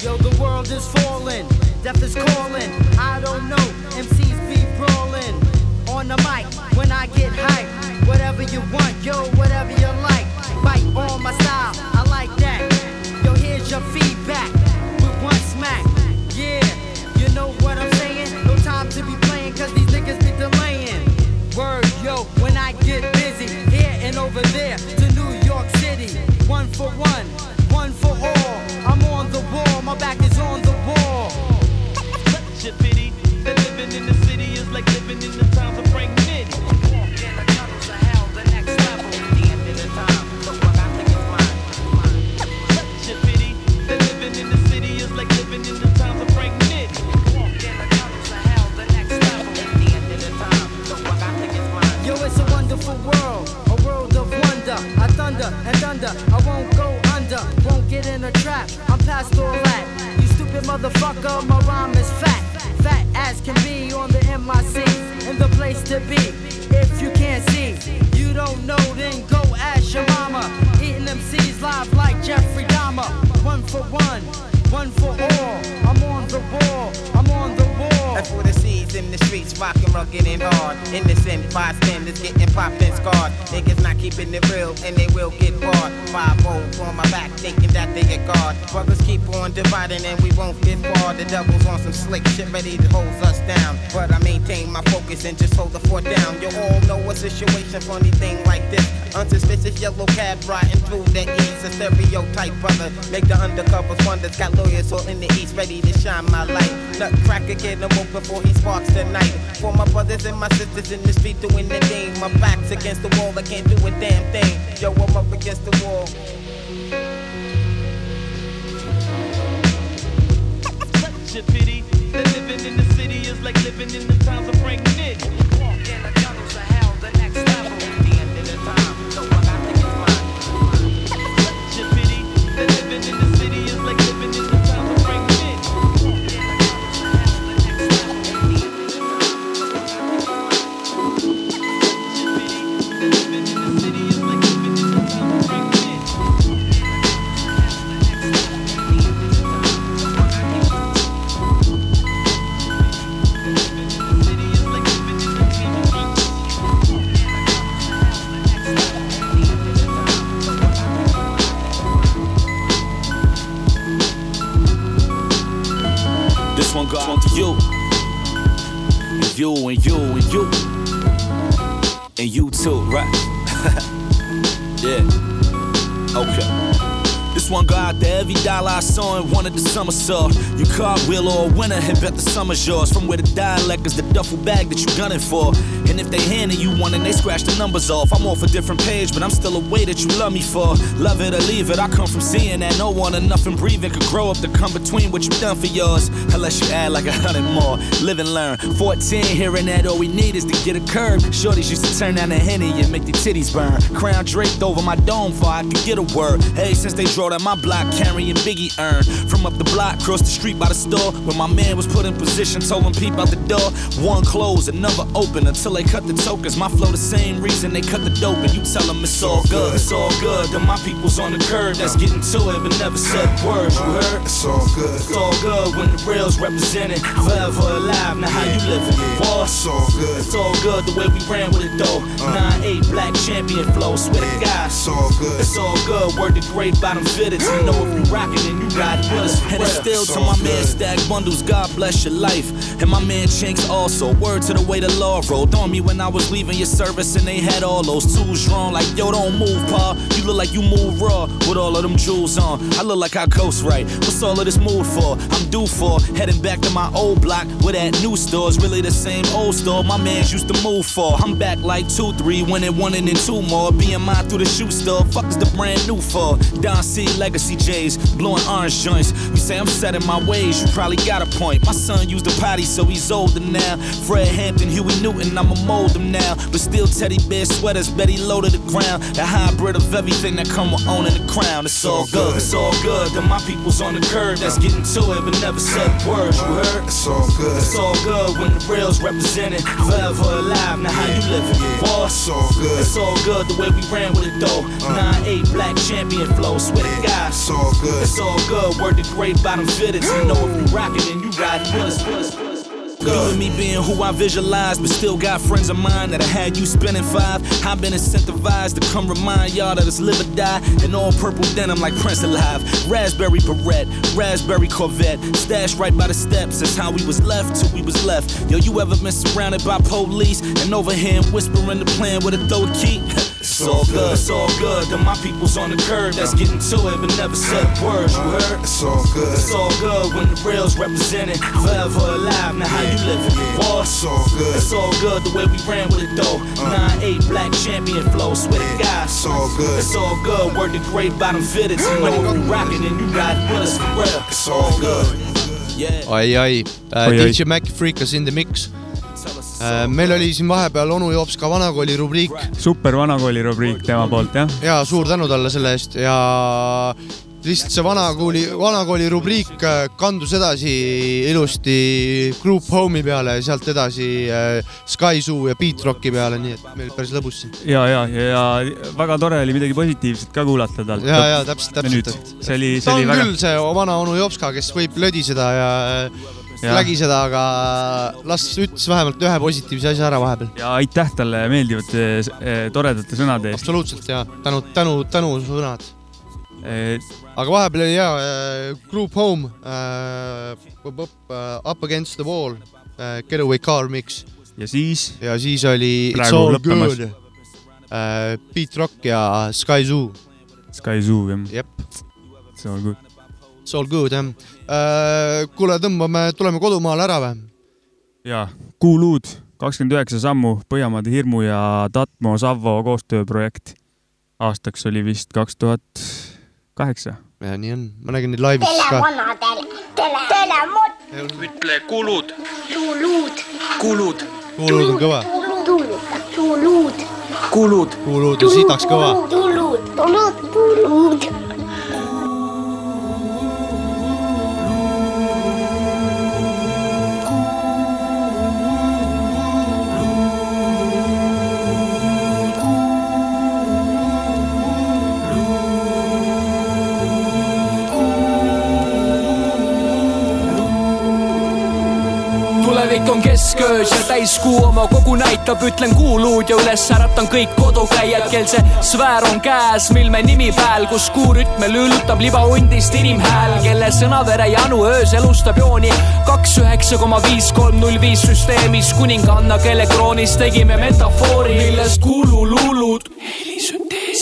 Yo, the world is falling, death is calling. I don't know, MCs be brawling. On the mic, when I get hype, whatever you want, yo, whatever you like. Bite on my style, I like that. Yo, here's your feedback saw. You cartwheel or a winner and bet the summer's yours. From where the dialect is the duffel bag that you gunning for. And if they handing you one and they scratch the numbers off, I'm off a different page, but I'm still a way that you love me for. Love it or leave it, I come from seeing that no one or nothing breathing could grow up to come between what you done for yours. Unless you add like a hundred more. Live and learn. 14, hearing that all we need is to get a curb. Shorties used to turn down the henny and make their titties burn. Crown draped over my dome for I could get a word. Hey, since they drove down my block carrying Biggie urn. From up the block, across the street by the store, where my man was put in position, told him peep out the door. One closed, another open until they cut the tokens. My flow the same reason they cut the dope, and you tell them it's all good. It's all good. Then my people's on the curb that's getting to it, but never said words. You heard? It's all good. It's all good when the real's represented. Forever alive, now how you living? Boss, it's all good. It's all good the way we ran with it though. Uh. 9-8 black champion flow, swear to God. It's all good. It's all good. Word to great bottom fitteds. You know if you rockin' and you ride with us. And it's still to my man Stack Bundles, God bless your life. And my man Chinx also. Word to the way the law rolled on me when I was leaving your service and they had all those tools drawn. Like, yo, don't move, pa. You look like you move raw with all of them jewels on. I look like I coast right. What's all of this mood for? I'm due for heading back to my old block where that new store's really the same old store my mans used to move for. I'm back like two, three, winning one and then two more. Mine through the shoe store. Fuck is the brand new for? Don C Legacy J's, blowing orange joints. You say I'm set in my ways, you probably got a point. My son used a potty, so he's older now. Fred Hampton, Huey Newton, I'ma mold him now. But still teddy bear sweaters, Betty low to the ground. The hybrid of everything that come with owning the crown. It's all good, it's all good. Then my people's on the curb that's getting to it, but never said words. You heard? It's all good. It's all good when the real's represented. Forever alive, now how you living? Boss, It's all good. It's all good the way we ran with it though. Uh. 9-8 black champion flow, swear to God. It's all good. It's all good. Word to great bottom fitteds. You know if you rockin' and you riding with us. And me being who I visualize, but still got friends of mine that I had you spending five. I've been incentivized to come remind y'all that it's live or die. In all purple denim like Prince Alive. Raspberry Barrette, raspberry Corvette. Stashed right by the steps, that's how we was left till we was left. Yo, you ever been surrounded by police and over here whispering the plan with a throw key? It's all good, it's all good. Then my people's on the curb that's getting to it, but never said words. You heard? It's all good. It's all good when the real's represented. Forever alive, now how you living? Boss, It's all good. It's all good the way we ran with it though. Uh. 9-8 black champion flow, swear to God. It's all good. It's all good, word to great bottom fitteds. You know if you rockin' and you riding with us for real. It's all good. Yeah. oi-oi Oi-oi. DJ Mac Freekas in the mix. Meil oli siin vahepeal onu Jops ka vanakooli rubriik super vanakooli rubriik tema poolt jah. ja suur tänu talle selle eest ja lihtsalt see vanakooli, vanakooli rubriik äh, kandus edasi ilusti Group Home'i peale ja sealt edasi äh, Sky Zoo ja Beat Rocki peale, nii et meil päris lõbus siin. ja, ja, ja väga tore oli midagi positiivset ka kuulata talt. ja, ja täpselt, täpselt, et see oli, see ta oli on väga küll see vana onu Jopska, kes võib lödiseda ja, Ja. lägiseda, aga las ütles vähemalt ühe positiivse asja ära vahepeal. ja aitäh talle meeldivate eh, toredate sõnade eest. absoluutselt ja tänu, tänu, tänusõnad. Eh, aga vahepeal oli ja äh, Group Home äh,, Up Against the Wall äh,, Getaway Car Mix. ja siis? ja siis oli It's All lõppemas. Good äh,, Beat Rock ja Sky Zoo. Sky Zoo jah. jep. It's all good. It's All Good jah. kuule, tõmbame, tuleme kodumaale ära või? ja Kuuluud, kakskümmend üheksa sammu, Põhjamaade Hirmu ja Tatmo Savvo koostööprojekt. aastaks oli vist kaks tuhat kaheksa. ja nii on, ma nägin neid laivis ka. televanadele, tele, telemot, ütle kulud, tulud, kulud, kuulud on kõva. tulud, kulud, kuulud on sitaks kõva. tulud, tulud, tulud. Tulevik on kesköös ja täiskuu oma kogu näitab, ütlen kuuluud ja üles äratan kõik kodukäijad, kel see sfäär on käes, mil me nimi pääl, kus kuurütme lüllutab libahundist inimhääl, kelle sõnavere janu öös elustab jooni. Kaks üheksa koma viis kolm null viis süsteemis kuninganna, kelle kroonis tegime metafoori, millest kuululuulud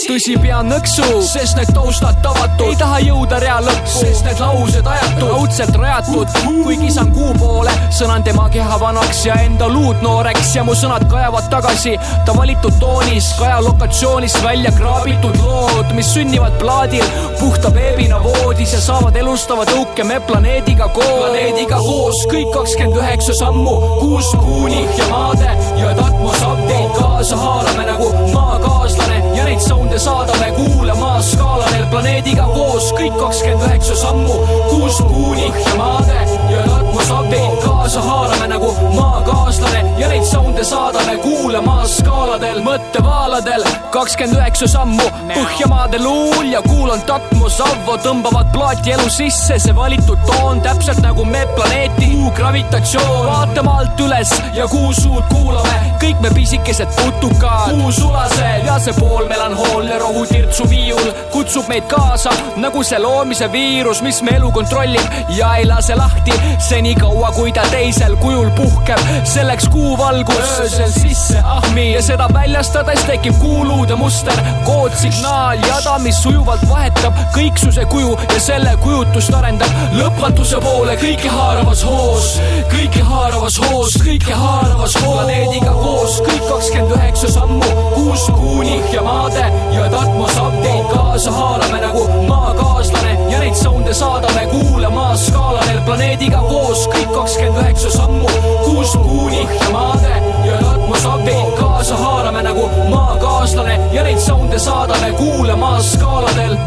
tõsi, pean nõksu, sest need taustad tavatud, ei taha jõuda rea lõppu, sest need laused ajatud, raudselt rajatud, kui kisan kuu poole, sõnan tema keha vanaks ja enda luud nooreks. Ja mu sõnad kajavad tagasi ta valitud toonis, kaja lokatsioonis välja kraabitud lood, mis sünnivad plaadil puhta veebina voodis ja saavad elustava tõuke me planeediga koos, planeediga koos kõik kakskümmend üheksa sammu, kuus kuuni ja maade ja Tatmos update kaasa haarame nagu maakaaslane neid sound'e saadame kuulama skaaladel planeediga koos. Kõik kakskümmend üheksa sammu, kuus kuuni ja maade ja update kaasa haarame nagu maakaaslane. Ja neid sound'e saadame kuulama skaaladel mõttevaaladel kakskümmend üheksa sammu Põhjamaade luul ja kuulan Tatmos Avvo tõmbavad plaati elu sisse. See valitud toon täpselt nagu me planeeti. Kuu gravitatsioon. Vaatame alt üles ja kuu suud kuulame. Kõik me pisikesed putukad. Kuusulased ja see poolmelanhoolne rohutirtsu viiul kutsub meid kaasa nagu see loomise viirus mis me elu kontrollib. Ja ei lase lahti senikaua kui ta teisel kujul puhkeb. Selleks kuuvalgus öösel sisse ahmi ja seda väljastades tekib kuuluude muster. Koodsignaal jada mis sujuvalt vahetab kõiksuse kuju ja selle kujutust arendab lõpmatuse poole. Kõikehaaravas hoos kõikehaaravas hoos kõikehaaravas hoos. Planeediga koos kõik kakskümmend üheksa sammu kuus kuuni ja maade ja Tatmos update kaasa haarame nagu maakaaslane. Ja neid sound'e saadame kuulama skaaladel planeediga koos kõik kakskümmend üheksa sammu kuus kuuni ja maade ja update kaasa haarame nagu maakaaslane ja neid sound'e saadame kuulama skaaladel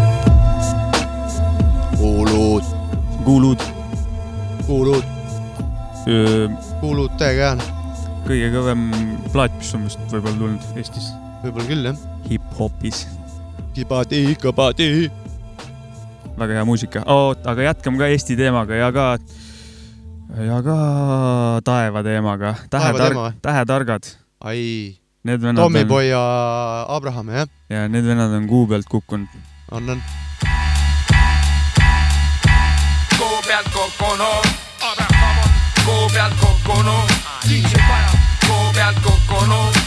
kuulud, kuulud, kuulud, kuulud täiega hea. kõige kõvem plaat, mis on vist võib-olla tulnud Eestis. võib-olla küll jah. hip-hopis. Kibadi, kabadi. väga hea muusika oh,, aga jätkame ka Eesti teemaga ja ka, ja ka taeva teemaga. Või? tähetargad. ai, Tommyboy ja Abraham jah, ja need vennad on kuu pealt kukkunud. on, on. kuu pealt kukkunud, kuu pealt kukkunud, kuu pealt kukkunud,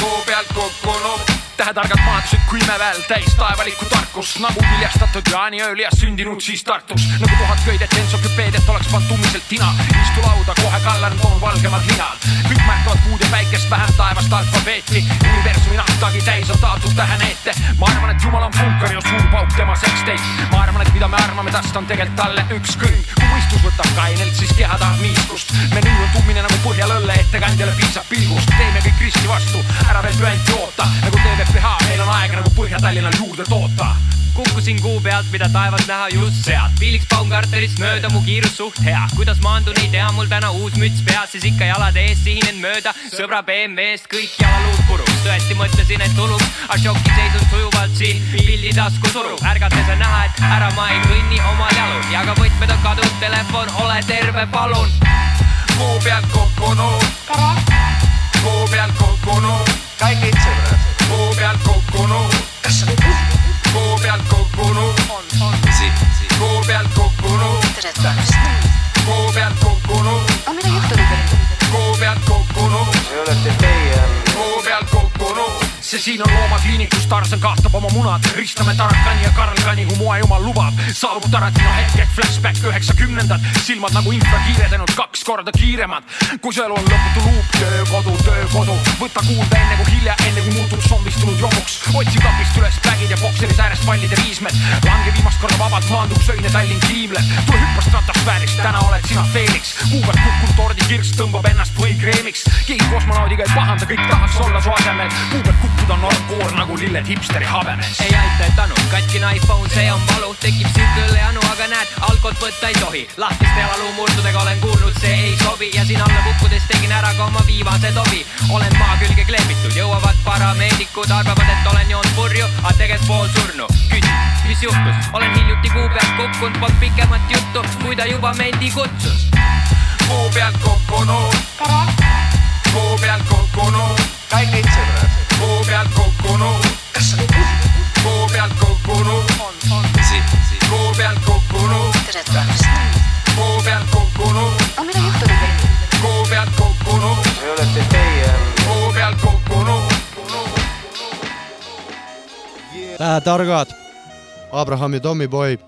kuu pealt kukkunud. Tähetargad maadused kui imeväel täis taevalikku tarkust nagu viljastatud jaaniööl ja sündinud siis Tartus. Nagu tuhat köidet entsüklopeediat oleks pantumiselt tina. Istu lauda kohe kallan toon valgemal linal kõik märkavad kuud ja päikest vähem taevast alfabeeti. Universumi nahk mõistagi täis on taotud täheneete ma arvan, et jumal on punkar ja suur pauk tema seksteid ma arvan, et mida me arvame tast on tegelikult talle ükskõik kui mõistus võtab kainelt, siis keha tahab niiskust. Menüü on tummine nagu põhjalõlle, ettekandjale piisab pilgust. Teeme kõik risti vastu, ära veel püanti oota nagu TVPH, meil on aega nagu Põhja-Tallinnal juurde toota. Kukkusin kuu pealt, mida taevas näha just sealt. Felix Baumgarterist mööda mu kiirus suht hea, kuidas maandun, ei tea, mul täna uus müts peas, siis ikka jalad ees sihinen mööda. Sõbra BMW-st kõik jalaluud puruks. tõesti mõtlesin, et tuluks, aga šoki seisund sujuvalt siin pildi tasku surub. ärgates on näha, et ära ma ei kõnni omal jalul. Ja ka võtmed on kadunud, telefon, ole terve, palun. kuu pealt kukkunud, kuu pealt kukkunud, kõik sõbrad, kuu pealt kukkunud, kuu pealt kukkunud, kuu pealt kukkunud, tere tulemast. kuu pealt kukkunud, aga mida juhtunud oli? kuu pealt kukkunud, see olete teie. kuu pealt kukkunud. See siin on loomakliinikus, Tarzan kaastab oma munad, ristame Tarakani ja Karl Kani, kui moejumal lubab. saabub Tarantino hetk ehk flashback üheksakümnendad, silmad nagu infrakiired, ainult kaks korda kiiremad. kui su elu on lõputu luup, töökodu, töökodu, võta kuulda enne kui hilja, enne kui muutub zombistunud romuks. otsi kapist üles pägid ja bokseris äärest pallide viismed. lange viimast korda vabalt, maandub söine Tallinn kiimleb. tule hüppa stratosfäärist, täna oled sina Felix. kuu pealt kukkunud tordikirks tõmbab ennast võikreemiks. keegi kosmonaudiga ei pahanda, kõik tahaks olla su asemel. kuu pealt kukkuda on normkoor nagu lilled hipsteri habemes. ei aita, et anu, katkine iPhone, see on valu, tekib sirgõlle janu, aga näed, alkot võtta ei tohi. lahtiste jalaluumurdudega olen kuulnud, see ei sobi ja siin alla kukkudes tegin ära ka oma viimase tobi. olen maa külge kleebitud, jõuavad parameedikud, arvavad, et olen joonud purju, aga tegelikult pool surnu. küsin, mis juhtus, olen hiljuti kuu pealt kukkunud, polnud pikemat juttu, kui ta juba mendi kutsus. kuu pealt kukkunud, kuu pealt kukkunud, kõik sõbrad, kuu pealt kukkunud, kuu pealt kukkunud, kuu pealt kukkunud, tere tulemast. kuu pealt kukkunud, aga mida juhtunud oli? kuu pealt kukkunud, see olete teie. kuu pealt kukkunud. Lähe targad, Abraham ja Tommyboy,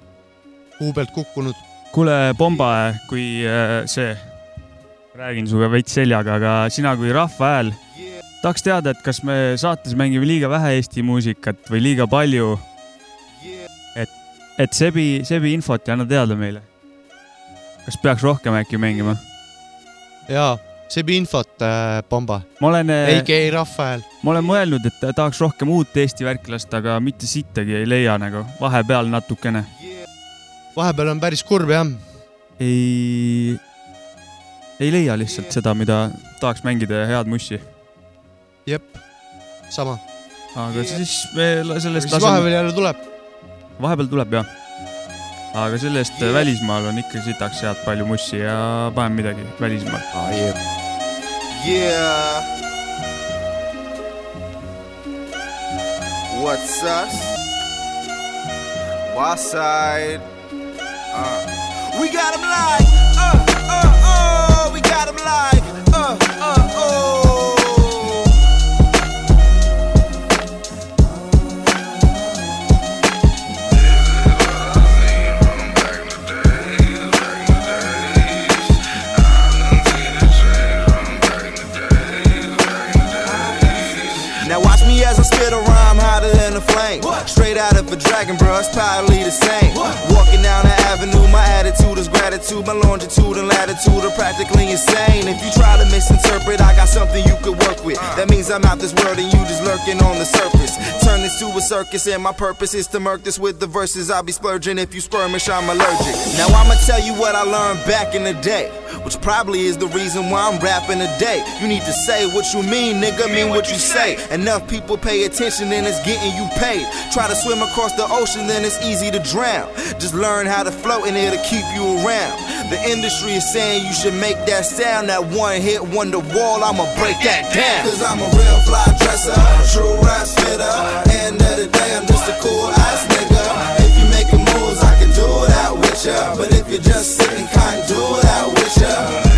kuu pealt kukkunud. kuule, Pomba, kui äh, see, räägin sinuga veits seljaga, aga sina kui rahva hääl, tahaks teada, et kas me saates mängime liiga vähe Eesti muusikat või liiga palju. et, et sebi, sebi infot ja anna teada meile. kas peaks rohkem äkki mängima? jaa, Sebi infot äh,, Pomba. ma olen, AK Rahva Hääl. ma olen mõelnud, et tahaks rohkem uut Eesti värki lasta, aga mitte sittagi ei leia nagu, vahepeal natukene. vahepeal on päris kurb jah. ei, ei leia lihtsalt seda, mida tahaks mängida ja head mussi. jep, sama. aga siis me sellest siis vahepeal jälle tuleb. vahepeal tuleb jah. aga sellest yeah. välismaal on ikka sitaks head palju mussi ja paneme midagi välismaal ah,. Yeah. Yeah. What's us? West side. Uh. We got 'em live. A dragon brush, probably the same. Walking down the avenue, my attitude is gratitude. My longitude and latitude are practically insane. If you try to misinterpret, I got something you could work with. That means I'm out this world and you just lurking on the surface. Turn this to a circus, and my purpose is to murk this with the verses. I'll be splurging if you skirmish, I'm allergic. Now I'ma tell you what I learned back in the day, which probably is the reason why I'm rapping today. You need to say what you mean, nigga, mean what you say. Enough people pay attention, and it's getting you paid. Try to swim across the ocean, then it's easy to drown. Just learn how to float, and it'll keep you around. The industry is saying you should make that sound, that one hit wonder wall. I'ma break that down. Cause I'm a real fly dresser, true rap spitter. End of the day, I'm just a cool ass nigga. If you making moves, I can do it out with ya. But if you're just sitting, can't do it out with ya.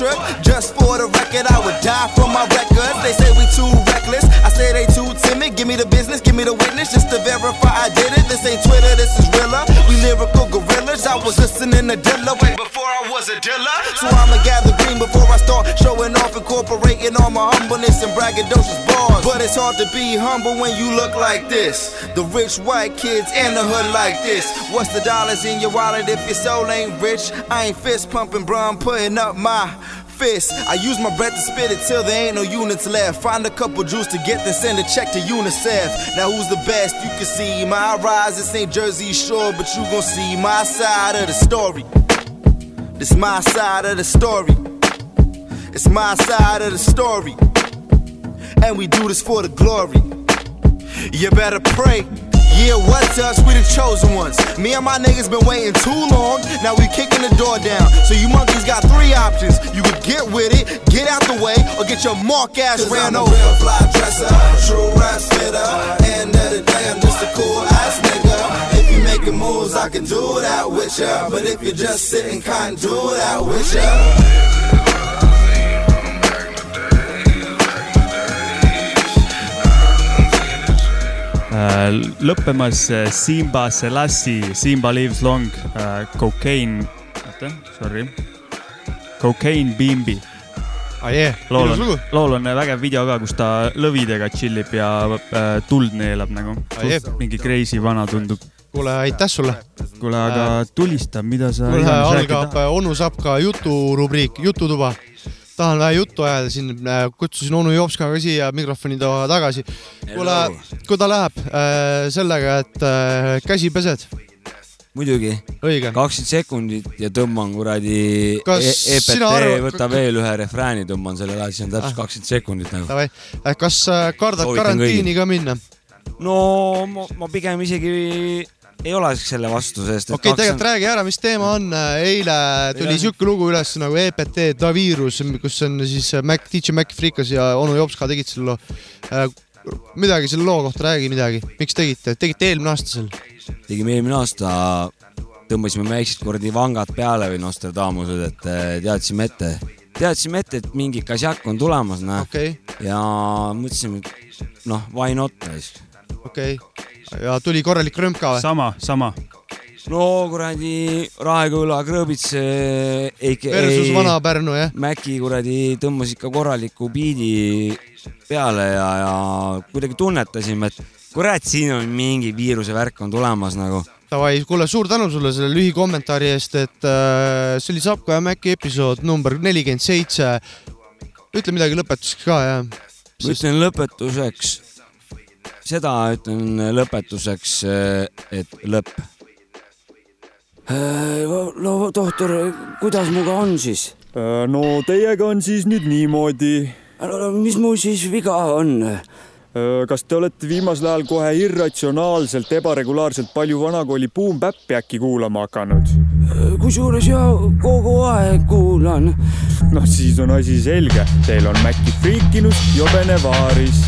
Electric. Just for the record, I would die for my record. They say we too reckless, I say they too timid. give me the business, give me the witness, just to verify I did it. This ain't Twitter, this is realer. We lyrical gorillas. I was listening to Dilla way before I was a Dilla. So I'ma gather green before I start showing incorporating all my humbleness and braggadocious bars. But it's hard to be humble when you look like this. The rich white kids in the hood like this. What's the dollars in your wallet if your soul ain't rich? I ain't fist pumping, bro. I'm putting up my fist. I use my breath to spit it till there ain't no units left. Find a couple Jews to get, then send a check to UNICEF. Now who's the best? You can see my rise. This ain't Jersey Shore, but you gon' see my side of the story. This my side of the story. It's my side of the story. And we do this for the glory. You better pray. Yeah, what's us? We the chosen ones. Me and my niggas been waiting too long. Now we kicking the door down. So you monkeys got three options. You could get with it, get out the way, or get your mark ass Cause ran I'm a real fly dresser, true rap spitter. End of the day, I'm just a cool ass nigga. If you making moves, I can do that with ya. But if you're just sitting, can't do that with ya. Lõppemas äh, Simba Selassie, Simba lives long, Cocaine, oota, sorry, Cocaine Bimbi. Ah, yeah. lool on, lool on väga video ka, kus ta lõvidega tšillib ja äh, tuld neelab nagu Ah, yeah.. mingi crazy vana tundub. kuule, aitäh sulle. kuule, aga tulista, mida sa kuule, algab onu Sapka juturubriik, Jututuba. Tahan vähe juttu ajada siin, kutsusin onu Jopska ka siia mikrofoni taha tagasi. kuule Hello., kui ta läheb äh, sellega, et äh, käsi pesed, muidugi. kakskümmend sekundit ja tõmban kuradi e EPT arvad- võta veel ühe refrääni, tõmban selle edasi, see on täpselt Ah. kakskümmend sekundit nagu. Kas äh, kardad karantiini ka minna? no ma, ma pigem isegi ei ole selle vastu, sest okei okay,, tegelikult räägi ära, mis teema on. eile tuli Eile- siuke lugu üles nagu EPT Da Virus, kus on siis Mac, DJ Mac Freekas ja onu Jopska tegid selle loo. midagi selle loo kohta, räägi midagi, miks tegite, tegite eelmine aasta selle? tegime eelmine aasta, tõmbasime väiksed kuradi vangad peale või Nostradamused, et teadsime ette, teadsime ette, et mingi kasjak on tulemas, noh okay.. ja mõtlesime, et noh, why not, raisk. Okei okay., ja tuli korralik rõmp ka või? sama, sama. no kuradi Raeküla Krõõbits eh, Versus Vana-Pärnu, jah? Mäki kuradi tõmbas ikka korraliku biidi peale ja, ja kuidagi tunnetasime, et kurat, siin on mingi viiruse värk on tulemas nagu. Davai, kuule, suur tänu sulle selle lühikommentaari eest, et äh, see oli Sapka ja Mäki episood number nelikümmend seitse. ütle midagi lõpetuseks ka, jah. ma ütlen lõpetuseks, seda ütlen lõpetuseks, et lõpp. no tohtor, kuidas muga on siis? no teiega on siis nüüd niimoodi. mis mul siis viga on? kas te olete viimasel ajal kohe irratsionaalselt, ebaregulaarselt palju vanakooli Boom-Bap'i äkki kuulama hakanud? kusjuures ja kogu aeg kuulan. noh, siis on asi selge, teil on Maci friikinud jobene vaaris.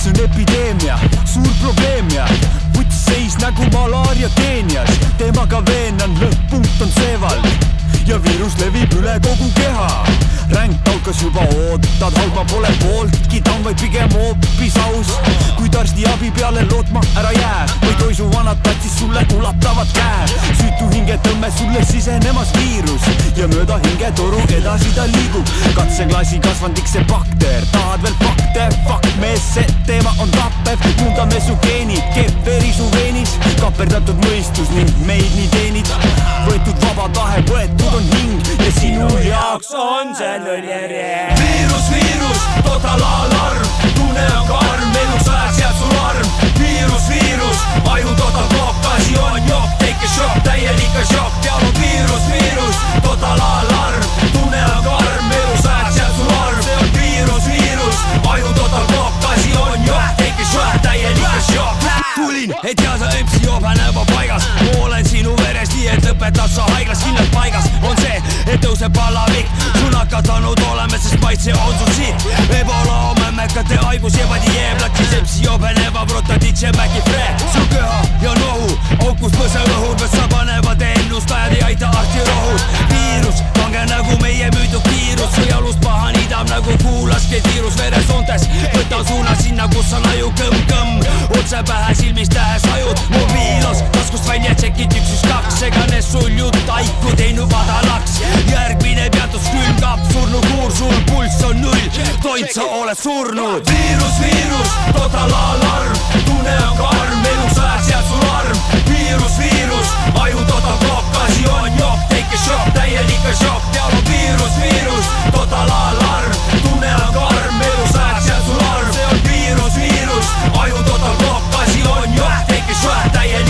See on epideemia, suur probleem ja puttseis nagu malaaria Keenias. temaga veenan, lõpp-punkt on seeval ja viirus levib üle kogu keha. ränk algas juba, ootad, halba pole pooltki, ta on vaid pigem hoopis aus. kuid arstiabi peale lootma ära jää, või toisuvanad tatsid sulle ulatavad käe. süütu hingetõmme sulle sisenemas viirus ja mööda hingetoru edasi ta liigub. katseklaasi kasvandik see bakter, tahad veel fakte, fuck mees, see teema on tappev, muundame su geenid, keeb veri su veenis, kaperdatud mõistus ning meid nii teenid. võetud vaba tahe, võetud on hing ja sinu jaoks on see nõljärje. viirus, viirus, totalalarm, tunne on karm, eluks ajaks jääb sul arm. viirus, viirus, aju total plokk, asi on jokk, take a shock, täielik šokk, peal on viirus, viirus, totalalarm, tunne on karm, elus ajaks jääb sul arm. see on viirus, viirus, aju total plokk, asi on jokk, take a shock, täielik šokk. tulin, et teada MC joobe näoga paigas, olen sinu veres, nii et lõpetad sa haiglas, kindlalt paigas. On see, et tõuseb palavik, su nakatanud oleme, sest maitse on sul siit. ebola on jebadi jeeblad, siis MC joobe näoga protodiitse Maci Fre, su köha ja nohu, aukus põseõhud, võssa panevad ennustajad ei aita arsti rohud. viirus, kange nagu meie müüdud kiirus, su jalust paha niidab nagu kuulaske tiirus veresoontes. võtan suuna sinna, kus on aju kõmm-kõmm, otse pähe silmist tähes ajud, mobiilos taskust välja tšekid üks, üks, kaks, segane sul jutt aiku teinud madalaks. järgmine peatus külmkap, surnukuur, sul pulss on null, tont sa oled surnud surnud viirus, viirus, totaalalarm, tunne on karm, elu sajas jääb sul arm. Viirus, viirus, aju total plokk, asi on jokk, take a shock, täielik šokk, teal on viirus, viirus, totaalalarm, tunne on karm, elu sajas jääb sul arm, see on viirus, viirus, aju total plokk, asi on jokk, take a shock, täielik